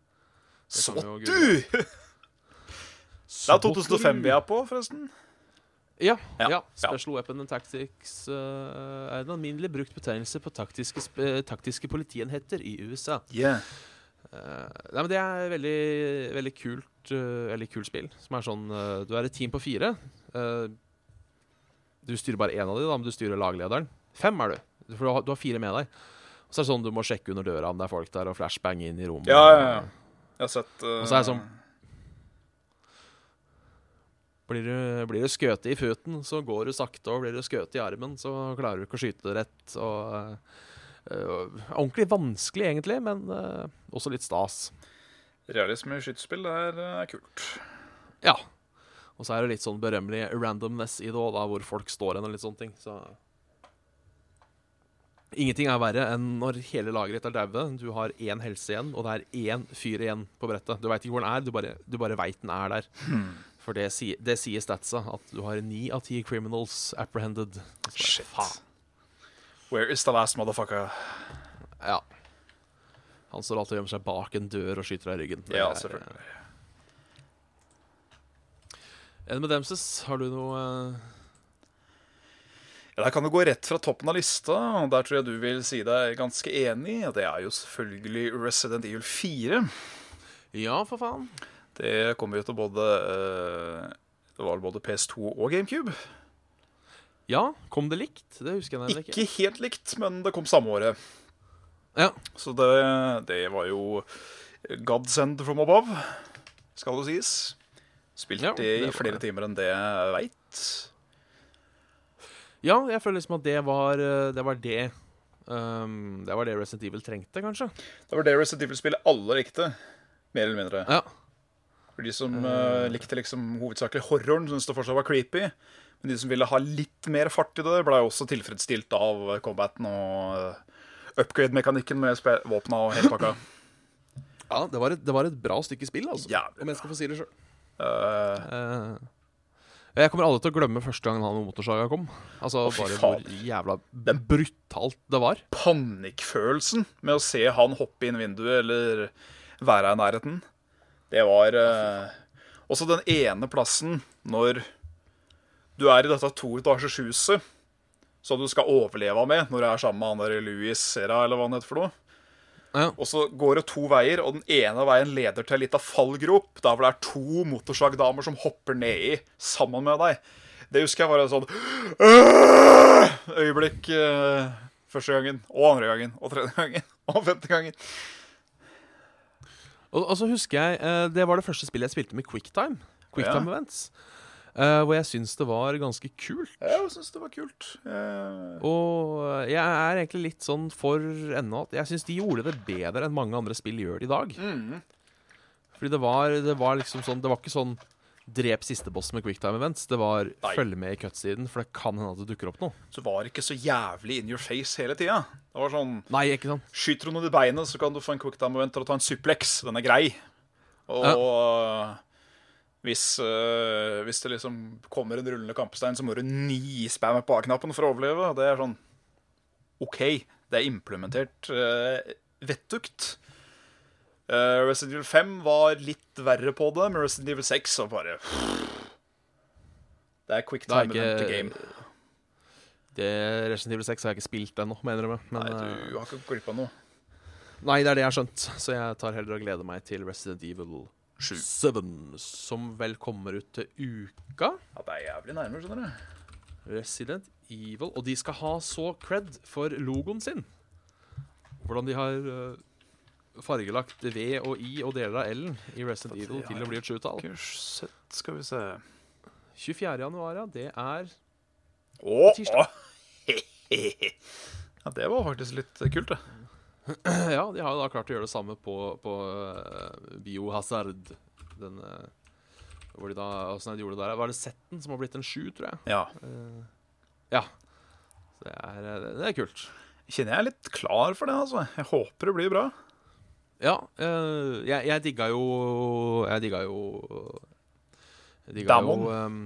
Det google. du! Det er 2005 vi er på, forresten. Ja, Ja, ja. Special Weapon and Tactics uh, er en alminnelig brukt betegnelse på taktiske, eh, taktiske politienheter i USA. Yeah. Eh, nei, men Det er veldig, veldig kult uh, Veldig kult spill. Som er sånn eh, Du er et team på fire. Eh, du styrer bare én av dem, men du styrer laglederen. Fem er du. For du har, du har fire med deg. Og så er det sånn du må sjekke under døra om det er folk der, og flashbang inn i rommet. Ja, ja, ja. Jeg har sett uh, Og så er det sånn Blir du, blir du skutt i føtten, så går du sakte, og blir du skutt i armen, så klarer du ikke å skyte rett. Og, eh, ordentlig vanskelig, egentlig, men eh, også litt stas. Realisme i skytespill er, uh, kult. Ja. Og så er det litt sånn berømmelig randomness i det òg, hvor folk står hen og litt sånne ting. Så Ingenting er verre enn når hele laget ditt er daue, du har én helse igjen, og det er én fyr igjen på brettet. Du veit ikke hvor den er, du bare, du bare veit den er der. For det, det sier statsa, at du har ni av ti criminals apprehended. Shit. Faen. Where is the last motherfucker? Ja. Han står alltid og gjemmer seg bak en dør og skyter deg i ryggen. Ja, selvfølgelig. Enn med Demses, har du noe eh, Ja, Der kan du gå rett fra toppen av lista, og der tror jeg du vil si deg ganske enig. Det er jo selvfølgelig Resident Evil 4. Ja, for faen. Det kommer jo til både eh, Det var vel både PS2 og GameCube. Ja, kom det likt? Det husker jeg ikke. Ikke helt likt, men det kom samme året. Ja. Så det, det var jo godsend from above, skal det sies. Spilt Ja, det det i flere det. timer enn det jeg veit. Ja, jeg føler liksom at det var eh, det. Var det, um, det var det Resident Evil trengte, kanskje. Det var det Resident Evil-spillet alle likte, mer eller mindre. Ja. For de som uh, likte liksom hovedsakelig horroren, syntes det fortsatt var creepy. Men de som ville ha litt mer fart i det, ble også tilfredsstilt av combaten og eh, upgrade-mekanikken med våpna og hele pakka. ja det, var et, det var et bra stykke spill, altså. Ja, Om jeg skal få si det sjøl. Eh, Jeg kommer aldri til å glemme første gangen han med motorsaga kom. Altså oh, Bare faen. hvor jævla brutalt det var. Panikkfølelsen med å se han hoppe inn vinduet eller være i nærheten, det var uh, Også den ene plassen når du er i dette toetasjeshuset som du skal overleve med når du er sammen med han der Louis Serra, eller hva han heter for noe. Ja. Og så går det to veier, og den ene veien leder til ei lita fallgrop, der hvor det er to motorsagdamer som hopper nedi sammen med deg. Det husker jeg var et sånn øyeblikk øh, første gangen, og andre gangen, og tredje gangen, og femte gangen. Og, og så husker jeg eh, Det var det første spillet jeg spilte med quicktime. Quicktime Ja. events. Eh, hvor jeg syns det var ganske kult. Jeg syns det var kult. Uh... Og eh, jeg er egentlig litt sånn for ennå at jeg syns de gjorde det bedre enn mange andre spill gjør det i dag. mm. Fordi det var, det var liksom sånn Det var ikke sånn drep siste boss med quicktime events. Det var Nei. følg med i cutsiden, for det kan hende at det dukker opp noe. Så var det ikke så jævlig in your face hele tida. Det var sånn Nei, ikke sant? Skyter du noen i beinet, så kan du få en quicktime event å ta en suplex. Den er grei. Og øh, hvis, øh, hvis det liksom kommer en rullende kampestein, så må du nispamme på A-knappen for å overleve. Det er sånn OK, det er implementert øh, vettugt. Uh, Resident Evil 5 var litt verre på det, men Resident Evil 6 var bare Det er quick Det er time ikke- game. Det Resident Evil 6 har jeg ikke spilt ennå, mener jeg. Men, Nei, du har ikke glipp av noe. nei, det er det jeg har skjønt. Så jeg tar heller og gleder meg til Resident Evil 7, som vel kommer ut til uka. Ja, det er jævlig nærme, skjønner du. Resident Evil. Og de skal ha så cred for logoen sin. Hvordan de har eh, fargelagt V og I og deler av L-en i Resident Det Evil til å bli et sjutall. Skal vi se 24. januar, ja. Det er tirsdag. Tirsdag. oh. Ja, det var faktisk litt kult, det. Ja, de har jo da klart å gjøre det samme på, på eh, Biohazard. Den eh, Hvor de da Åssen de gjorde det der? Var det Setten som har blitt en sju, tror jeg? Ja. Uh, ja. Så det er, det er kult. Kjenner jeg er litt klar for det, altså. Jeg håper det blir bra. Ja, Uh, jeg, jeg digga jo Jeg digga jo jeg digga Demon. Jo, um,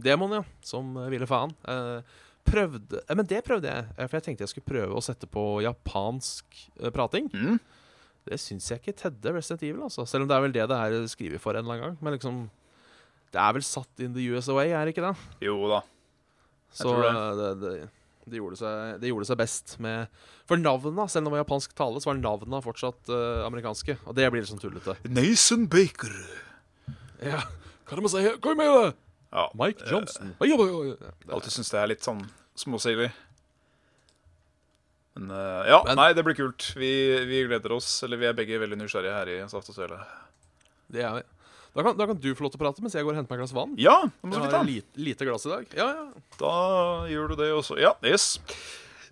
Demon, ja. Som ville faen. Eh, prøvde eh, Men det prøvde jeg, eh, for jeg tenkte jeg skulle prøve å sette på japansk eh, prating. Mm. Det syns jeg ikke tedde Resident Evil, altså. Selv om det er vel det det er skrevet for en eller annen gang. Men liksom Det er vel satt in the US away, er det ikke det? Jo da. Jeg Så tror det. det, det, det, gjorde seg, det gjorde seg best med For navnene, selv om det var japansk tale, så var navnene fortsatt uh, amerikanske. Og det blir litt sånn tullete. Nathan Baker. Ja, hva er det med å si? Kom med det! Ja. Mike Johnson. Uh, Alltid syns det er litt sånn småsilig. Men uh, ja, Men- nei, det blir kult. Vi, vi gleder oss. Eller vi er begge veldig nysgjerrige her i Saft og Svele. Det er vi. Da kan, da kan du få lov til å prate mens jeg går og henter meg et glass vann. Ja, da må Jeg vi har ta lite, lite glass i dag. Ja, ja. Da gjør du det også. Ja, yes.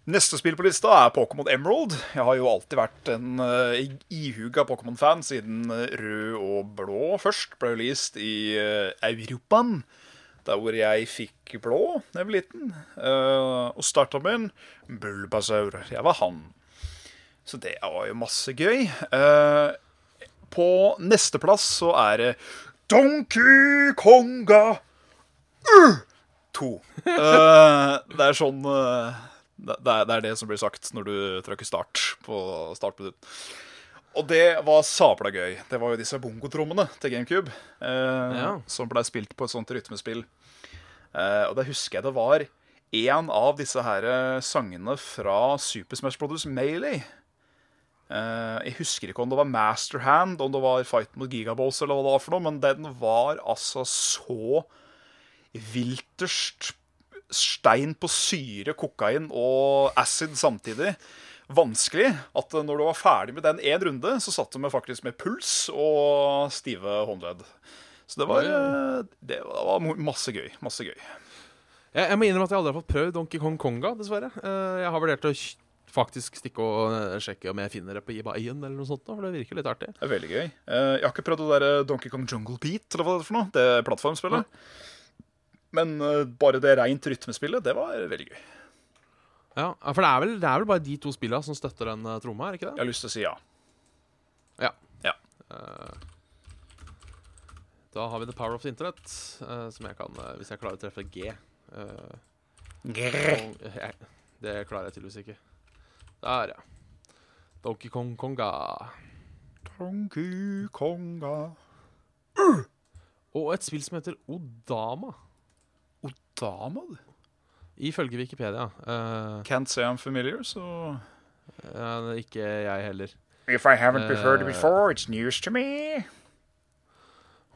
Neste spill på lista er Pokémon Emerald. Jeg har jo alltid vært en uh, ihuga Pokémon-fan siden rød og blå først ble released i uh, Europaen. Der hvor jeg fikk blå da jeg var liten. Uh, og starta med en Bulbasaur. Jeg var han. Så det var jo masse gøy. Uh, på nesteplass så er det Donkey Konga uh, 2. Uh, det er sånn eh, det, er, det er det som blir sagt når du trykker start på startminutt. Og det var sabla gøy. Det var jo disse bongotrommene til GameCube eh, Ja. som blei spilt på et sånt rytmespill. Eh, og da husker jeg det var en av disse her eh, sangene fra Super Smash Brothers Melee. Eh, jeg husker ikke om det var Masterhand, om det var Fight mot Gigaballs, eller hva det var for noe, men den var altså så vilterst stein på syre, kokain og acid samtidig. Vanskelig at når du var ferdig med den én runde, så satt du med faktisk med puls og stive håndledd. Så det var, eh, det var masse gøy. Masse gøy. Jeg, jeg må innrømme at jeg aldri har fått prøvd Donkey Kong Konga, dessverre. Eh, jeg har vurdert å faktisk stikke og eh, sjekke om jeg finner det på eBay-en eller noe sånt, for det virker litt artig. Det er veldig gøy. Eh, Jeg har ikke prøvd det der eh, Donkey Kong Jungle Beat, eller hva det er for noe. Det plattformspillet. Men eh, bare det rent rytmespillet, det var veldig gøy. Ja, ja, For det er, vel, det er vel bare de to spillene som støtter den uh, tromma, er det Jeg har lyst til å si ja. Ja. Ja. Eh, Da har vi The Power of the Internet, uh, som jeg kan uh, Hvis jeg klarer å treffe G. Uh, og, jeg, det klarer jeg tydeligvis ikke. Der, ja. Donkey Kong Konga. Donkey Konga. Og et spill som heter Odama, Odama, du. ifølge Wikipedia. Eh, Can't say I'm familiar, så eh, ikke jeg heller. If I haven't heard it before, it's news to me.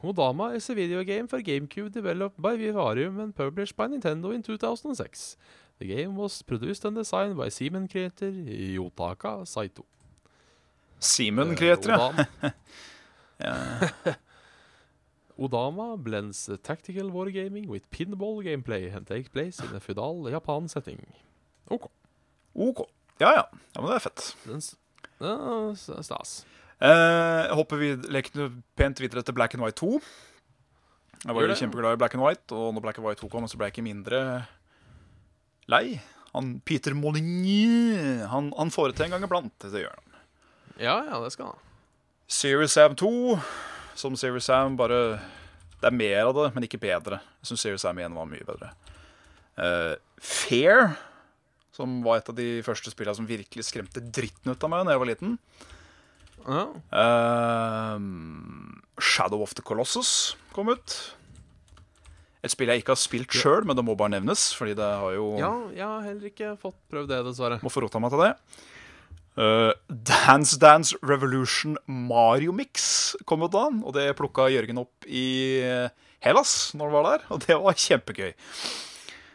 Odama is a video game for GameCube developed by Vivarium and published by Nintendo in 2006. The game was produced and designed by Seaman creator Yotaka Saito. Seaman creator. Odama, ja. Odama blends tactical wargaming with pinball gameplay and takes place in a feudal Japan setting. OK. OK. Ja, ja. Ja, Men det er fett. Den ja, stas. Eh, jeg hopper vi leker pent videre til Black and White 2. Jeg var jo kjempeglad i Black and White, og når Black and White 2 kom, så ble jeg ikke mindre lei. Han Peter Molyneux han, han får det til en gang iblant. Det gjør han. Ja, ja, det skal han. Serious Sam 2, som Serious Sam, bare Det er mer av det, men ikke bedre. Jeg syns Serious Sam 1 var mye bedre. Uh, Fair, som var et av de første spillene som virkelig skremte dritten ut av meg da jeg var liten. Ja. Ehm, Shadow of the Colossus kom ut. Et spill jeg ikke har spilt sjøl, men det må bare nevnes. Fordi det har jo ja, jeg har heller ikke fått prøvd det, dessverre. Må få rota meg til det. Uh, Dance Dance Revolution Mario Mix kom ut da, og det plukka Jørgen opp i Hellas når han var der, og det var kjempegøy.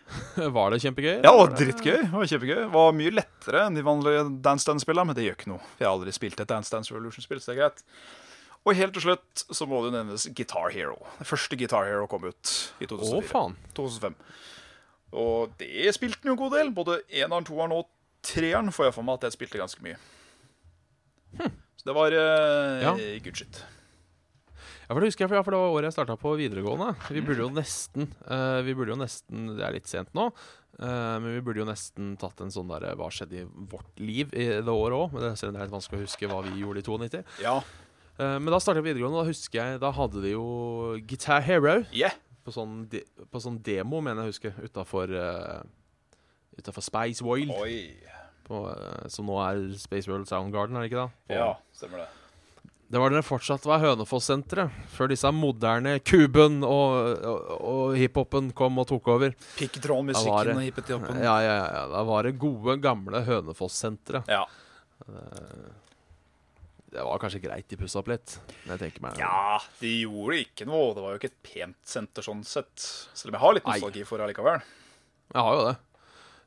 Var det kjempegøy? Ja, det var Var drittgøy. Det var kjempegøy. Det var mye lettere enn de vanlige Dance Dance-spillene, men det gjør ikke noe. Jeg har aldri spilt et Dance Dance Revolution-spill, så det er greit. Og helt til slutt så må det jo nevnes Guitar Hero. Det første Guitar Hero kom ut i 2004. Å, faen. 2005. Og det spilte den jo en god del. Både eneren, toeren og treeren får jeg for meg at jeg spilte ganske mye. Så det var uh, Ja. good shit. Ja, for det husker jeg, for det var året jeg starta på videregående. Vi burde jo nesten uh, Vi burde jo nesten Det er litt sent nå, uh, men vi burde jo nesten tatt en sånn derre Hva skjedde i vårt liv i det året òg? Selv om det er litt vanskelig å huske hva vi gjorde i 92. Ja. Uh, men da starta jeg på videregående, og da husker jeg Da hadde de jo Guitar Hero Yeah. på sånn, de, på sånn demo, mener jeg å huske, utafor uh, Spice World. På, eh, som nå er Space World Soundgarden, er det ikke da? På- Ja, stemmer det. Det var da det fortsatt var Hønefoss-senteret, før disse moderne Kuben og, og, og hiphopen kom og tok over. Pikkdrålmusikken og hippet i. Ja, ja, ja, Da var det gode, gamle Hønefoss-senteret. Ja. Det var kanskje greit de pussa opp litt. Men jeg tenker meg ja, de gjorde ikke noe. Det var jo ikke et pent senter sånn sett. Selv om jeg har litt nostalgi for det allikevel. Jeg har jo det.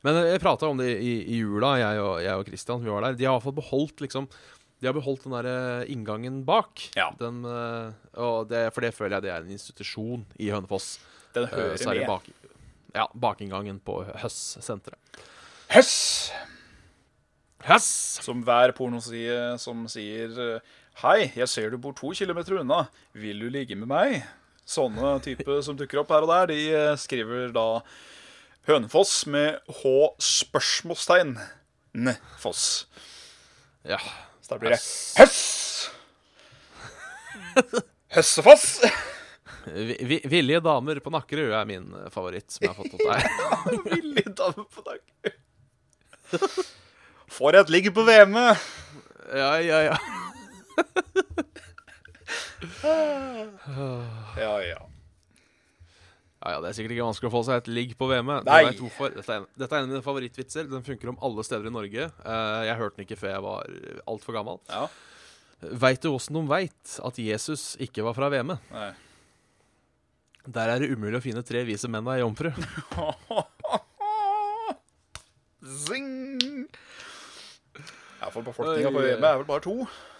Men jeg prata om det i, i jula, jeg og, jeg og Christian. Vi var der. De har i hvert fall beholdt liksom De har beholdt den der eh, inngangen bak. Ja. Den, eh, og det, for det føler jeg det er en institusjon i Hønefoss. Den Eh, hører uh, med. bak, ja, bakinngangen på Høss-senteret. Høss! Høss! Som hver pornoside som sier Hei, jeg ser du bor to kilometer unna. Vil du ligge med meg? Sånne type som dukker opp her og der, de skriver da Hønefoss med H spørsmålstegn. N-foss. Ja. Da blir det Høss! Høssefoss! Vi, vi, villige damer på Nakkerud er min favoritt, som jeg har fått opp der. Villige damer på Nakkerud. Får et ligg på VM-et? ja, ja, ja. Ja, ja. Ja, ja, Det er sikkert ikke vanskelig å få seg et ligg på VM-et. Nei. Du vet hvorfor. Dette er, en, dette er en av mine favorittvitser. Den funker om alle steder i Norge. Uh, jeg hørte den ikke før jeg var altfor gammel. ja. Veit du åssen de veit at Jesus ikke var fra VM-et? Nei. Der er det umulig å finne tre vise menn og ei jomfru. Zing! Iallfall befolkninga på Oi, VM er vel bare to,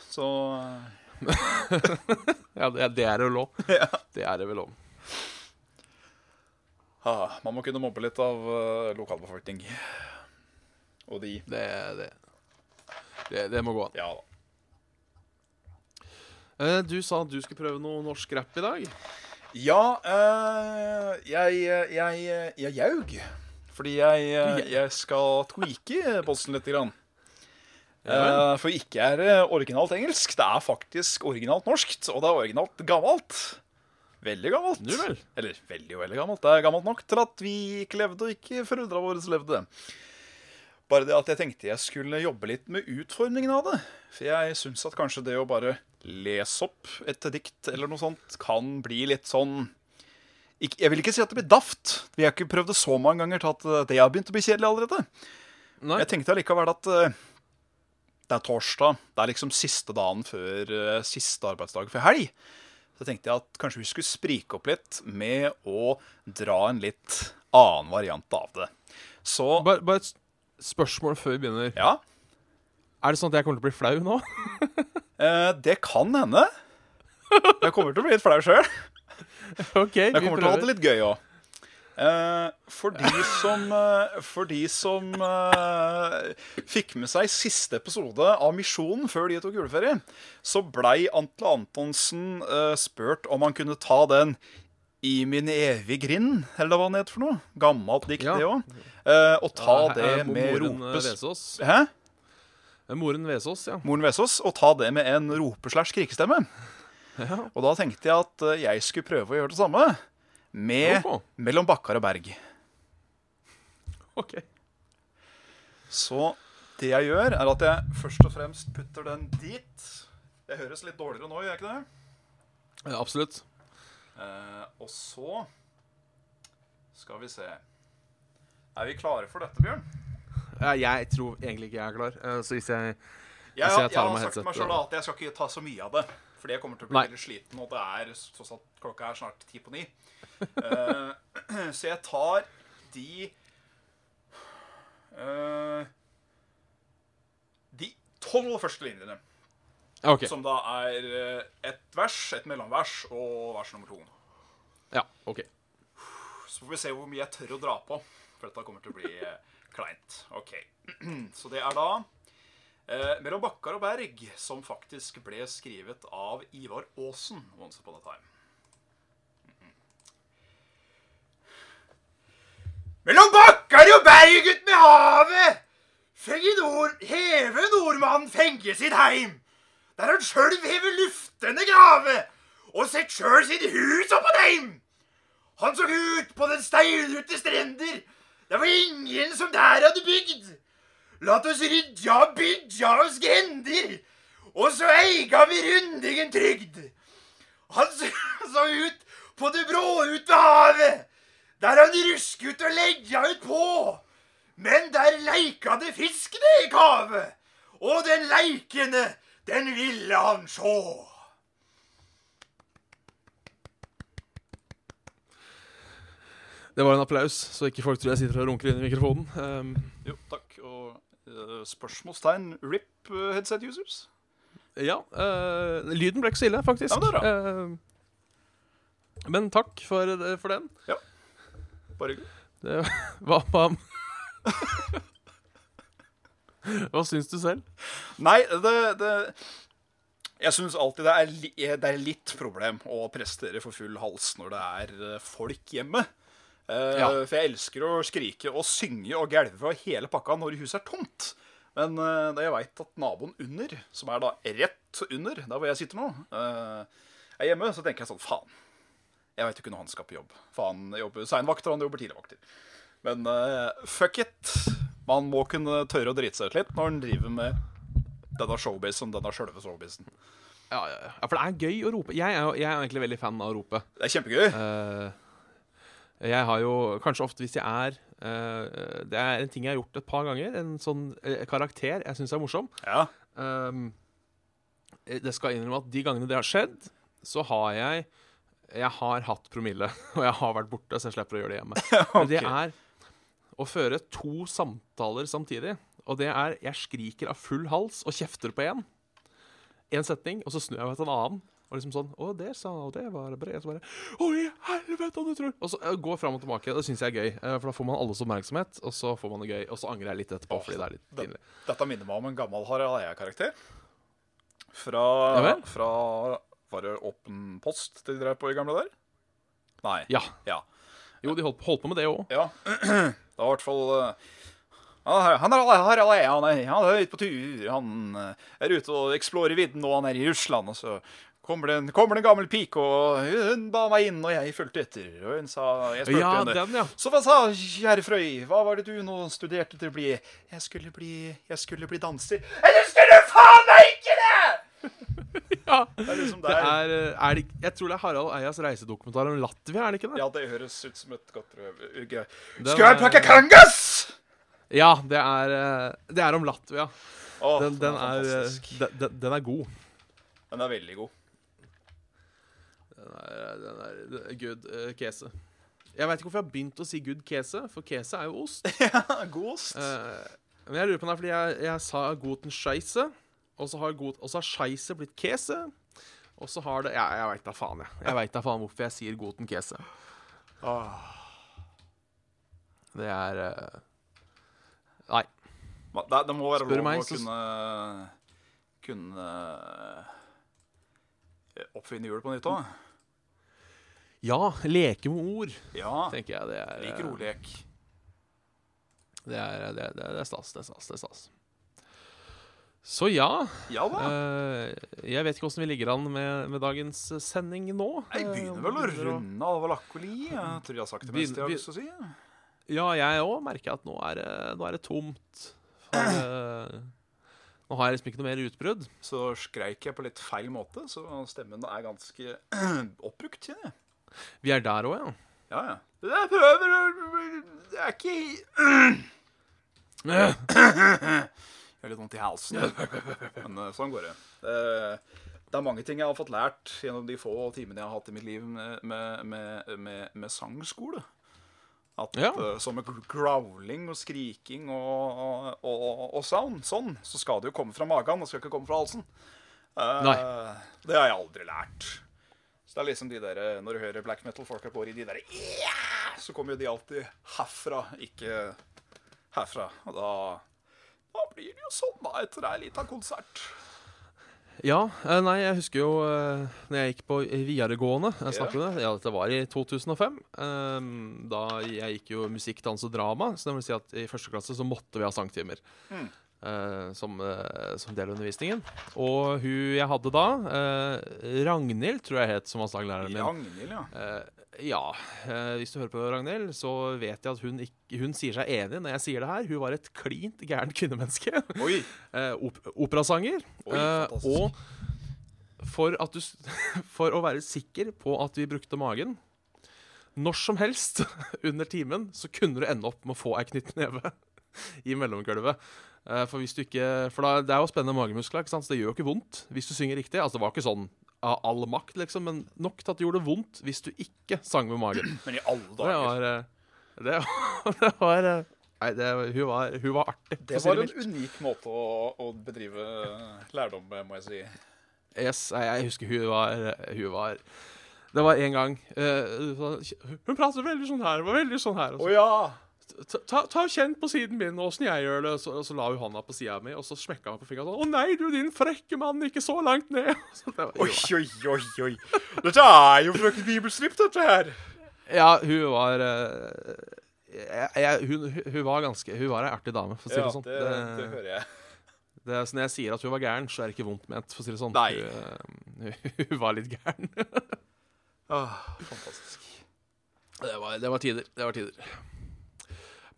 så Ja, det, er det lov. ja. Det er det vel òg. Ah, Man må kunne mobbe litt av uh, lokalbefolkning. Og de. Det, det, det, det må gå an. Ja da. Uh, du sa at du skulle prøve noe norsk rap i dag. Ja, uh, jeg, jeg, jeg jaug. Fordi jeg, jeg skal tweake posten litt. Grann. Uh, for ikke er det originalt engelsk. Det er faktisk originalt norskt, og det er originalt gammelt. Veldig gammelt. Du vel. Eller veldig og veldig gammelt. Det er gammelt nok til at vi ikke levde, og ikke foreldra våre levde. Bare det at jeg tenkte jeg skulle jobbe litt med utformingen av det. For jeg syns at kanskje det å bare lese opp et dikt eller noe sånt kan bli litt sånn Jeg vil ikke si at det blir daft. Vi har ikke prøvd det så mange ganger til at eh, det har begynt å bli kjedelig allerede. Nei. Jeg tenkte allikevel at eh, det er torsdag. Det er liksom siste dagen før eh, siste arbeidsdag før helg. Så tenkte jeg at kanskje vi skulle sprike opp litt med å dra en litt annen variant av det. Så Bare, bare et spørsmål før vi begynner. ja, Er det sånn at jeg kommer til å bli flau nå? eh, det kan hende. Jeg kommer til å bli litt flau sjøl. OK, Jeg kommer til å ha det litt gøy òg. Eh, for de som, eh, for de som eh, fikk med seg siste episode av Misjonen før de tok juleferie, så blei Antle Antonsen spurt om han kunne ta den I min evige grind, eller hva han heter for noe. Gammelt dikt, Ja. det òg. Eh, og ta Ja, det eh, med ropes... Hæ? Moren Vesaas, ja. Moren Vesaas. Og ta det med en rope-slash-krikestemme. ja. Og da tenkte jeg at jeg skulle prøve å gjøre det samme. Med okay. Mellom bakkar og berg. OK. Så det jeg gjør, er at jeg først og fremst putter den dit. Det høres litt dårligere nå, gjør jeg ikke det? Ja, absolutt. Eh, og så skal vi se Er vi klare for dette, Bjørn? Jeg tror egentlig ikke jeg er klar. eh, Så hvis jeg Jeg, Hvis jeg jeg, tar av har sagt meg sjøl at jeg skal ikke ta så mye av det. Fordi jeg kommer til å bli veldig sliten, og det er tross alt klokka er snart ti på ni. Uh, så jeg tar de uh, De tolv første linjene. Okay. Som da er eh, et vers, et mellomvers og vers nummer to. Ja, ok. Så får vi se hvor mye jeg tør å dra på. For dette kommer til å bli kleint. Ok. Så det er da Mellom bakkar og berg, som faktisk ble skrevet av Ivar Aasen once upon a time. Mellom bakkar og berg ut med havet, nord, heve nordmannen fenge sitt heim. Der han sjøl hever luftende grave, og sett sjøl sitt hus oppå deim. Han så ut på den steinrute strender. Det var ingen som der hadde bygd. Lat oss rydja og bydja oss grender, og så eiga vi rundingen trygd. Han så, ut på det brå ut ved havet, der han rusk ut og leggja ut på. Men der leika det fiskene i kavet, og den leikende, den ville han sjå. Det var en applaus, så ikke folk tror jeg sitter og runker inn i mikrofonen. Um, Jo, takk. Og spørsmålstegn RIP eh, headset users? ja, eh, lyden ble ikke så ille, faktisk. Ja, men Eh, men takk for, for den. Bare hyggelig. Det, hva hva, hva syns du selv? Nei, det, det Jeg syns alltid det er, det er litt problem å prestere for full hals når det er eh, folk hjemme. Eh, Ja. For jeg elsker å skrike og synge og gælve og hele pakka når huset er tomt. Men uh, jeg veit at naboen under, som er da rett under der hvor jeg sitter nå, eh, er hjemme, så tenker jeg sånn faen. Jeg veit ikke når han skal på jobb. For han jobber seinvakter, og han jobber tidligvakter. Men fuck it. Man må kunne tørre å drite seg ut litt når en driver med denne showbizen, denne sjølve showbizen. Ja, ja, ja. for det er gøy å rope. Jeg er, jo- jeg er egentlig veldig fan av å rope. Det er kjempegøy. Eh, jeg har jo kanskje ofte hvis jeg er uh, Det er en ting jeg har gjort et par ganger. En sånn uh, karakter jeg syns er morsom. Ja. Um, det skal innrømme at de gangene det har skjedd, så har jeg Jeg har hatt promille, og jeg har vært borte, så jeg slipper å gjøre det hjemme. Men det er å føre to samtaler samtidig. Og det er jeg skriker av full hals og kjefter på én. Én setning, og så snur jeg meg til en annen. Og liksom sånn Å, det sa Og det var bra. Og så bare Å, i helvete, du tror Og så uh, går fram og tilbake. Det syns jeg er gøy. Uh, for da får man alles oppmerksomhet, og så får man det gøy. Og så angrer jeg litt etterpå, fordi det er litt det- pinlig. Dette minner meg om en gammel Harald Eia-karakter. Fra, Ja fra Var det Åpen post de drev på i gamle der? Nei. Ja. Ja. Jo, de holdt, holdt på med det òg. ja. Det var i hvert fall eh, Han er han er, han er ute på tur. Han er ute og eksplorer vidden, og han er i Russland. Og så kommer det, en, kommer det en gammel pike, og hun ba meg inn, og jeg fulgte etter. Og hun sa Jeg spurte Ja, henne. den, ja. Så hva sa kjære Frøy, hva var det du nå studerte til å bli? Jeg skulle bli Jeg skulle bli danser. Eller skulle faen meg ikke det! ja. Det er liksom Det er, eh, er det, jeg tror det er Harald Eias reisedokumentar om Latvia, er det ikke det? Ja, det høres ut som et godt røv... Skal jeg plukke kangas? Ja, det er, eh, det er om Latvia. Åh, Den, den, er, eh, den er god. Den er veldig god. Den er, den er, good uh, kese. Jeg veit ikke hvorfor jeg har begynt å si good kese, for kese er jo ost. Ja, god ost. Uh, men jeg lurer på det er fordi jeg, jeg sa goten scheisse, og så har, god, og så har scheisse blitt kese. Og så har det Ja, jeg veit da faen, jeg. Jeg vet da faen hvorfor jeg sier goten kese. Oh. Det er uh, Nei. Det, det må være Spør lov meg, å så- kunne Kunne oppfinne hjulet på nytt òg. Ja, leke med ord, Ja. tenker jeg. Det er, Liker eh, ordlek. det er, det, er, det er stas. Det er stas. Det er stas. Så ja. Ja da. Uh, jeg vet ikke åssen vi ligger an med, med dagens sending nå. Jeg Eh, begynner vel å runde av lakkoli. Jeg tror jeg har sagt det meste jeg har lyst til å si. Ja, jeg òg merker at nå er nå er det tomt. For, uh, nå har jeg liksom ikke noe mer utbrudd. Så skreik jeg på litt feil måte, så stemmen er ganske oppbrukt, kjenner jeg. Vi er der òg, ja. Ja, ja. Jeg prøver Det er ikke Jeg har litt vondt i halsen. Men eh, sånn går det. Eh, Det er mange ting jeg har fått lært gjennom de få timene jeg har hatt i mitt liv med, med, med, med, sangskole. At Ja. eh, som med growling og skriking og, og, og, og sound, sånn, så skal det jo komme fra magen, det skal ikke komme fra halsen. Nei. Det har jeg aldri lært. Så det er liksom de der, Når du hører black metal-folka går i de der yeah! Så kommer jo de alltid herfra, ikke herfra. Og da, da blir det jo sånn da etter ei lita konsert. Ja, eh, nei, jeg husker jo uh, når jeg gikk på videregående jeg snakker om det, ja, Dette var i 2005. eh, da jeg gikk jo musikk, dans og drama. Så det vil si at i første klasse så måtte vi ha sangtimer. Mm. Eh, som, eh, som del av undervisningen. Og hun jeg hadde da, eh, Ragnhild, tror jeg het, som var min. Ragnhild, ja. Ja, eh, hvis du hører på Ragnhild, så vet jeg at hun, ikke, hun sier seg enig når jeg sier det her. Hun var et klint gærent kvinnemenneske. Oi. Eh, op operasanger. Oi, Eh, og for, at du, for å være sikker på at vi brukte magen Når som helst under timen så kunne du ende opp med å få ei knyttneve i mellomgulvet. Eh, for hvis du ikke For da, det er jo spennende magemuskler, ikke sant? så det gjør jo ikke vondt hvis du synger riktig. Altså Det var ikke sånn av all makt, liksom, men nok til at det gjorde vondt hvis du ikke sang med magen. Men i alle dager. eh, Det var, det var eh, Nei, det, hun, var, hun var artig. Det var en unik måte å, å bedrive lærdom med, må jeg si. Yes, jeg, jeg husker hun var Hun var Det var en gang uh, Hun pratet veldig sånn her. Var veldig sånn her. Og Oh, ja! Ta, ta, Kjenn på siden min, åssen jeg gjør det. Så, så la hun hånda på sida mi, og så smekka hun på fingeren sånn. Å nei, du din frekke mann, ikke så langt ned. Så det var, Oi, oi, oi, oi. Dette er jo frøken Bibelstripp, dette her. Ja, hun var eh, jeg, jeg, hun, hun var ganske Hun var ei artig dame, for å si Ja, det sånn. det, det hører jeg. Det så når jeg sier at hun var gæren, så er det ikke vondt ment. for å si det sånn. Nei. Hun, eh, hun var litt gæren. Ah, fantastisk. Det var, det var tider. Det var tider.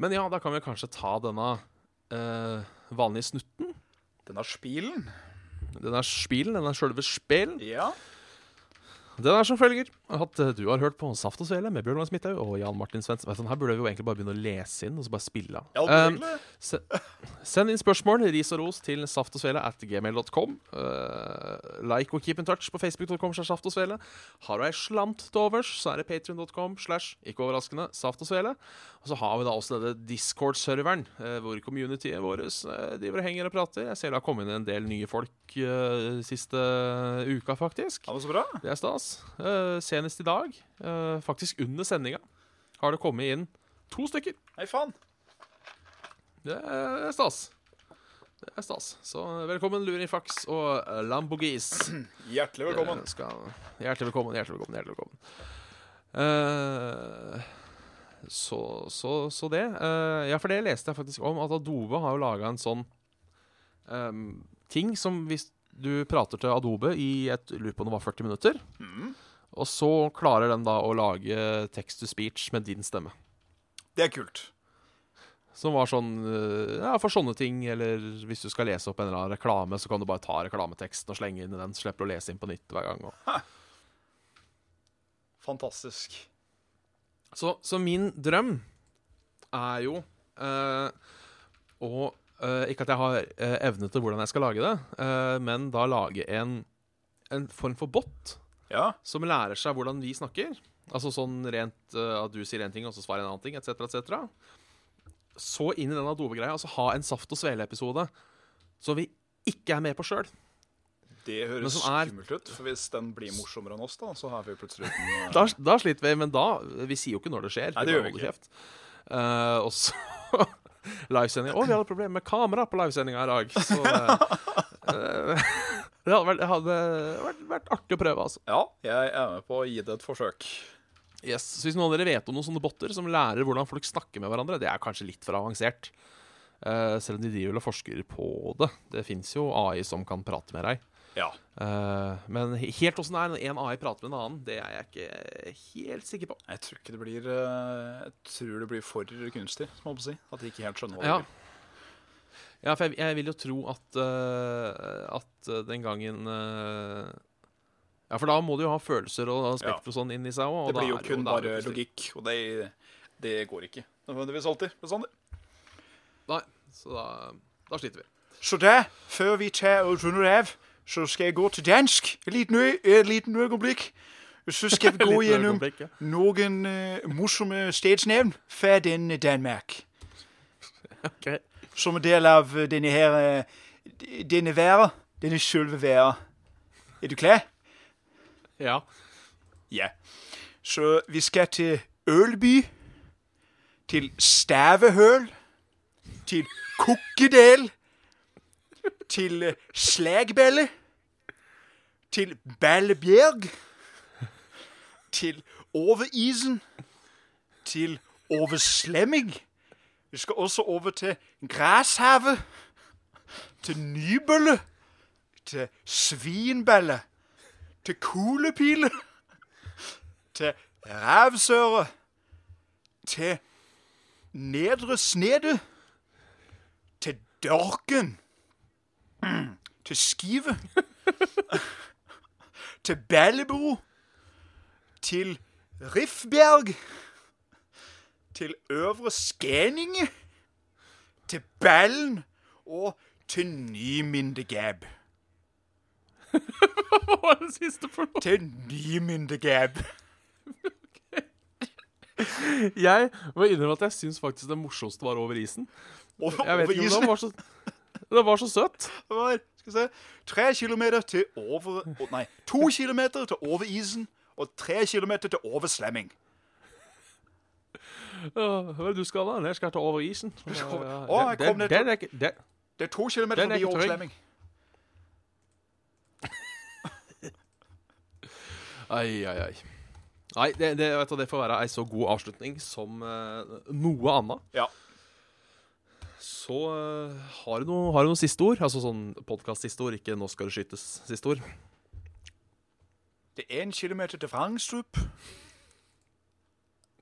Men ja, da kan vi kanskje ta denne uh, vanlige snutten. Denne spilen. Den er spilen, den er sjølve spelen. Ja. Den er som følger at eh, du har hørt på Saft og Svele med Bjørn Lars Midthaug og Jan Martin Svendsen. Vet Her burde vi jo egentlig bare begynne å lese inn og så bare spille av. ja Um, Se, send inn spørsmål, ris og ros, til saftogsvele at gmail.com. Uh, like og keep in touch på facebook.com. Saft og Svele. Har du ei slant til overs, så er det patrion.com. slash Ikke overraskende Saft og Svele. Og så har vi da også denne Discord-serveren, uh, hvor communityet vårt uh, driver og henger og prater. Jeg ser det har kommet inn en del nye folk eh, siste uka, faktisk. Ja, men så bra. Det er stas. Eh, senest i dag, eh, faktisk under sendinga, har det kommet inn to stykker. Nei, faen. Det er stas. Det er stas. Så velkommen, Lurifax og eh, Lambogis. Hjertelig velkommen. Eh, Skal, hjertelig velkommen, hjertelig velkommen. hjertelig velkommen. Uh, så, så, så det. Uh, ja, for det leste jeg faktisk om, at Adobe har jo laga en sånn um, ting som hvis du prater til Adobe i et lurer på om det var 40 minutter. Og så klarer den da å lage text to speech med din stemme. Det er kult. Som var sånn eh, Ja, for sånne ting, eller hvis du skal lese opp en eller annen reklame, så kan du bare ta reklameteksten og slenge inn i den. Slipper å lese inn på nytt hver gang. Og. Fantastisk. Så, så min drøm er jo eh, å eh, Ikke at jeg har eh, evne til hvordan jeg skal lage det, eh, men da lage en, en form for bot Ja. som lærer seg hvordan vi snakker. Altså sånn rent uh, at du sier en ting, og så svarer en annen ting, etc., etc. Så inn i den Adobe-greia, altså ha en Saft og Svele-episode som vi ikke er med på sjøl. Det høres er- skummelt ut. For hvis den blir morsommere enn oss, da, så har vi plutselig uten, Da, da sliter vi, men da Vi sier jo ikke når det skjer. Nei, det gjør vi ikke. kjeft. Eh, og så livesending. Å, vi hadde problemer med kamera på livesendinga i dag. Så eh, det hadde, vært, det hadde vært, vært artig å prøve, altså. Ja, jeg er med på å gi det et forsøk. Yes. Så hvis noen av dere vet om noen sånne botter som lærer hvordan folk snakker med hverandre, det er kanskje litt for avansert. Uh, selv om de driver og forsker på det. Det fins jo AI som kan prate med deg. Ja. Uh, men helt åssen det er en AI prater med en annen, det er jeg ikke helt sikker på. Jeg tror det blir eh, Jeg tror det blir for kunstig, må jeg si. At de ikke helt skjønner hva Ja. blir. Ja, for jeg, jeg vil jo tro at, uh, at eh, den gangen uh, Ja, for da må du jo ha følelser og aspekter og sånn inni seg òg. Det blir jo kun bare logikk, og det, det går ikke nødvendigvis alltid. bestandig. Nei, så da, da sliter vi. Så da, før vi tar og runder av, så skal jeg gå til dansk et lite, nø et øyeblikk. Så skal vi gå gjennom ja. noen uh, morsomme stedsnavn fra den Danmark. Ok. Som en del av denne her eh, Denne været. Denne sjølve været. Er du klar? Ja. Ja. Så vi skal til Ølby, til Stavehøl, til Kokkedal, til eh, Slagbelle, til Ballebjerg, til Overisen, til Overslemming. Vi skal også over til Græshave, til Nybølle, til Svinbelle, til Kulepile til Rævsøre, til Nedre Snede, til Dorken, mm, til Skive, til Bellebro, til Rifbjerg, til Øvre Skeninge, til Ballen og til Nymindegab. Hva var det siste for noe? Til Nymindegab. Jeg må innrømme at jeg syns faktisk det morsomste var over isen. Over, Jeg vet over ikke, isen. det var så, det var så søtt. Det var, skal vi se, tre kilometer til over, nei, to kilometer til over isen, og tre kilometer til over slemming. Hva du skal da? Jeg skal ta over isen. Å, jeg kom ned ikke- det- er to kilometer Den er forbi ikke over trygg. slemming. Ai, ai, ai. Nei, det, det, vet du, det får være ei så god avslutning som uh, noe annet. Ja. Så uh, har du noe, har du noen siste ord? Altså sånn podkast-siste ord, ikke 'nå skal det skytes' siste ord. Det er en kilometer til Frangstrup.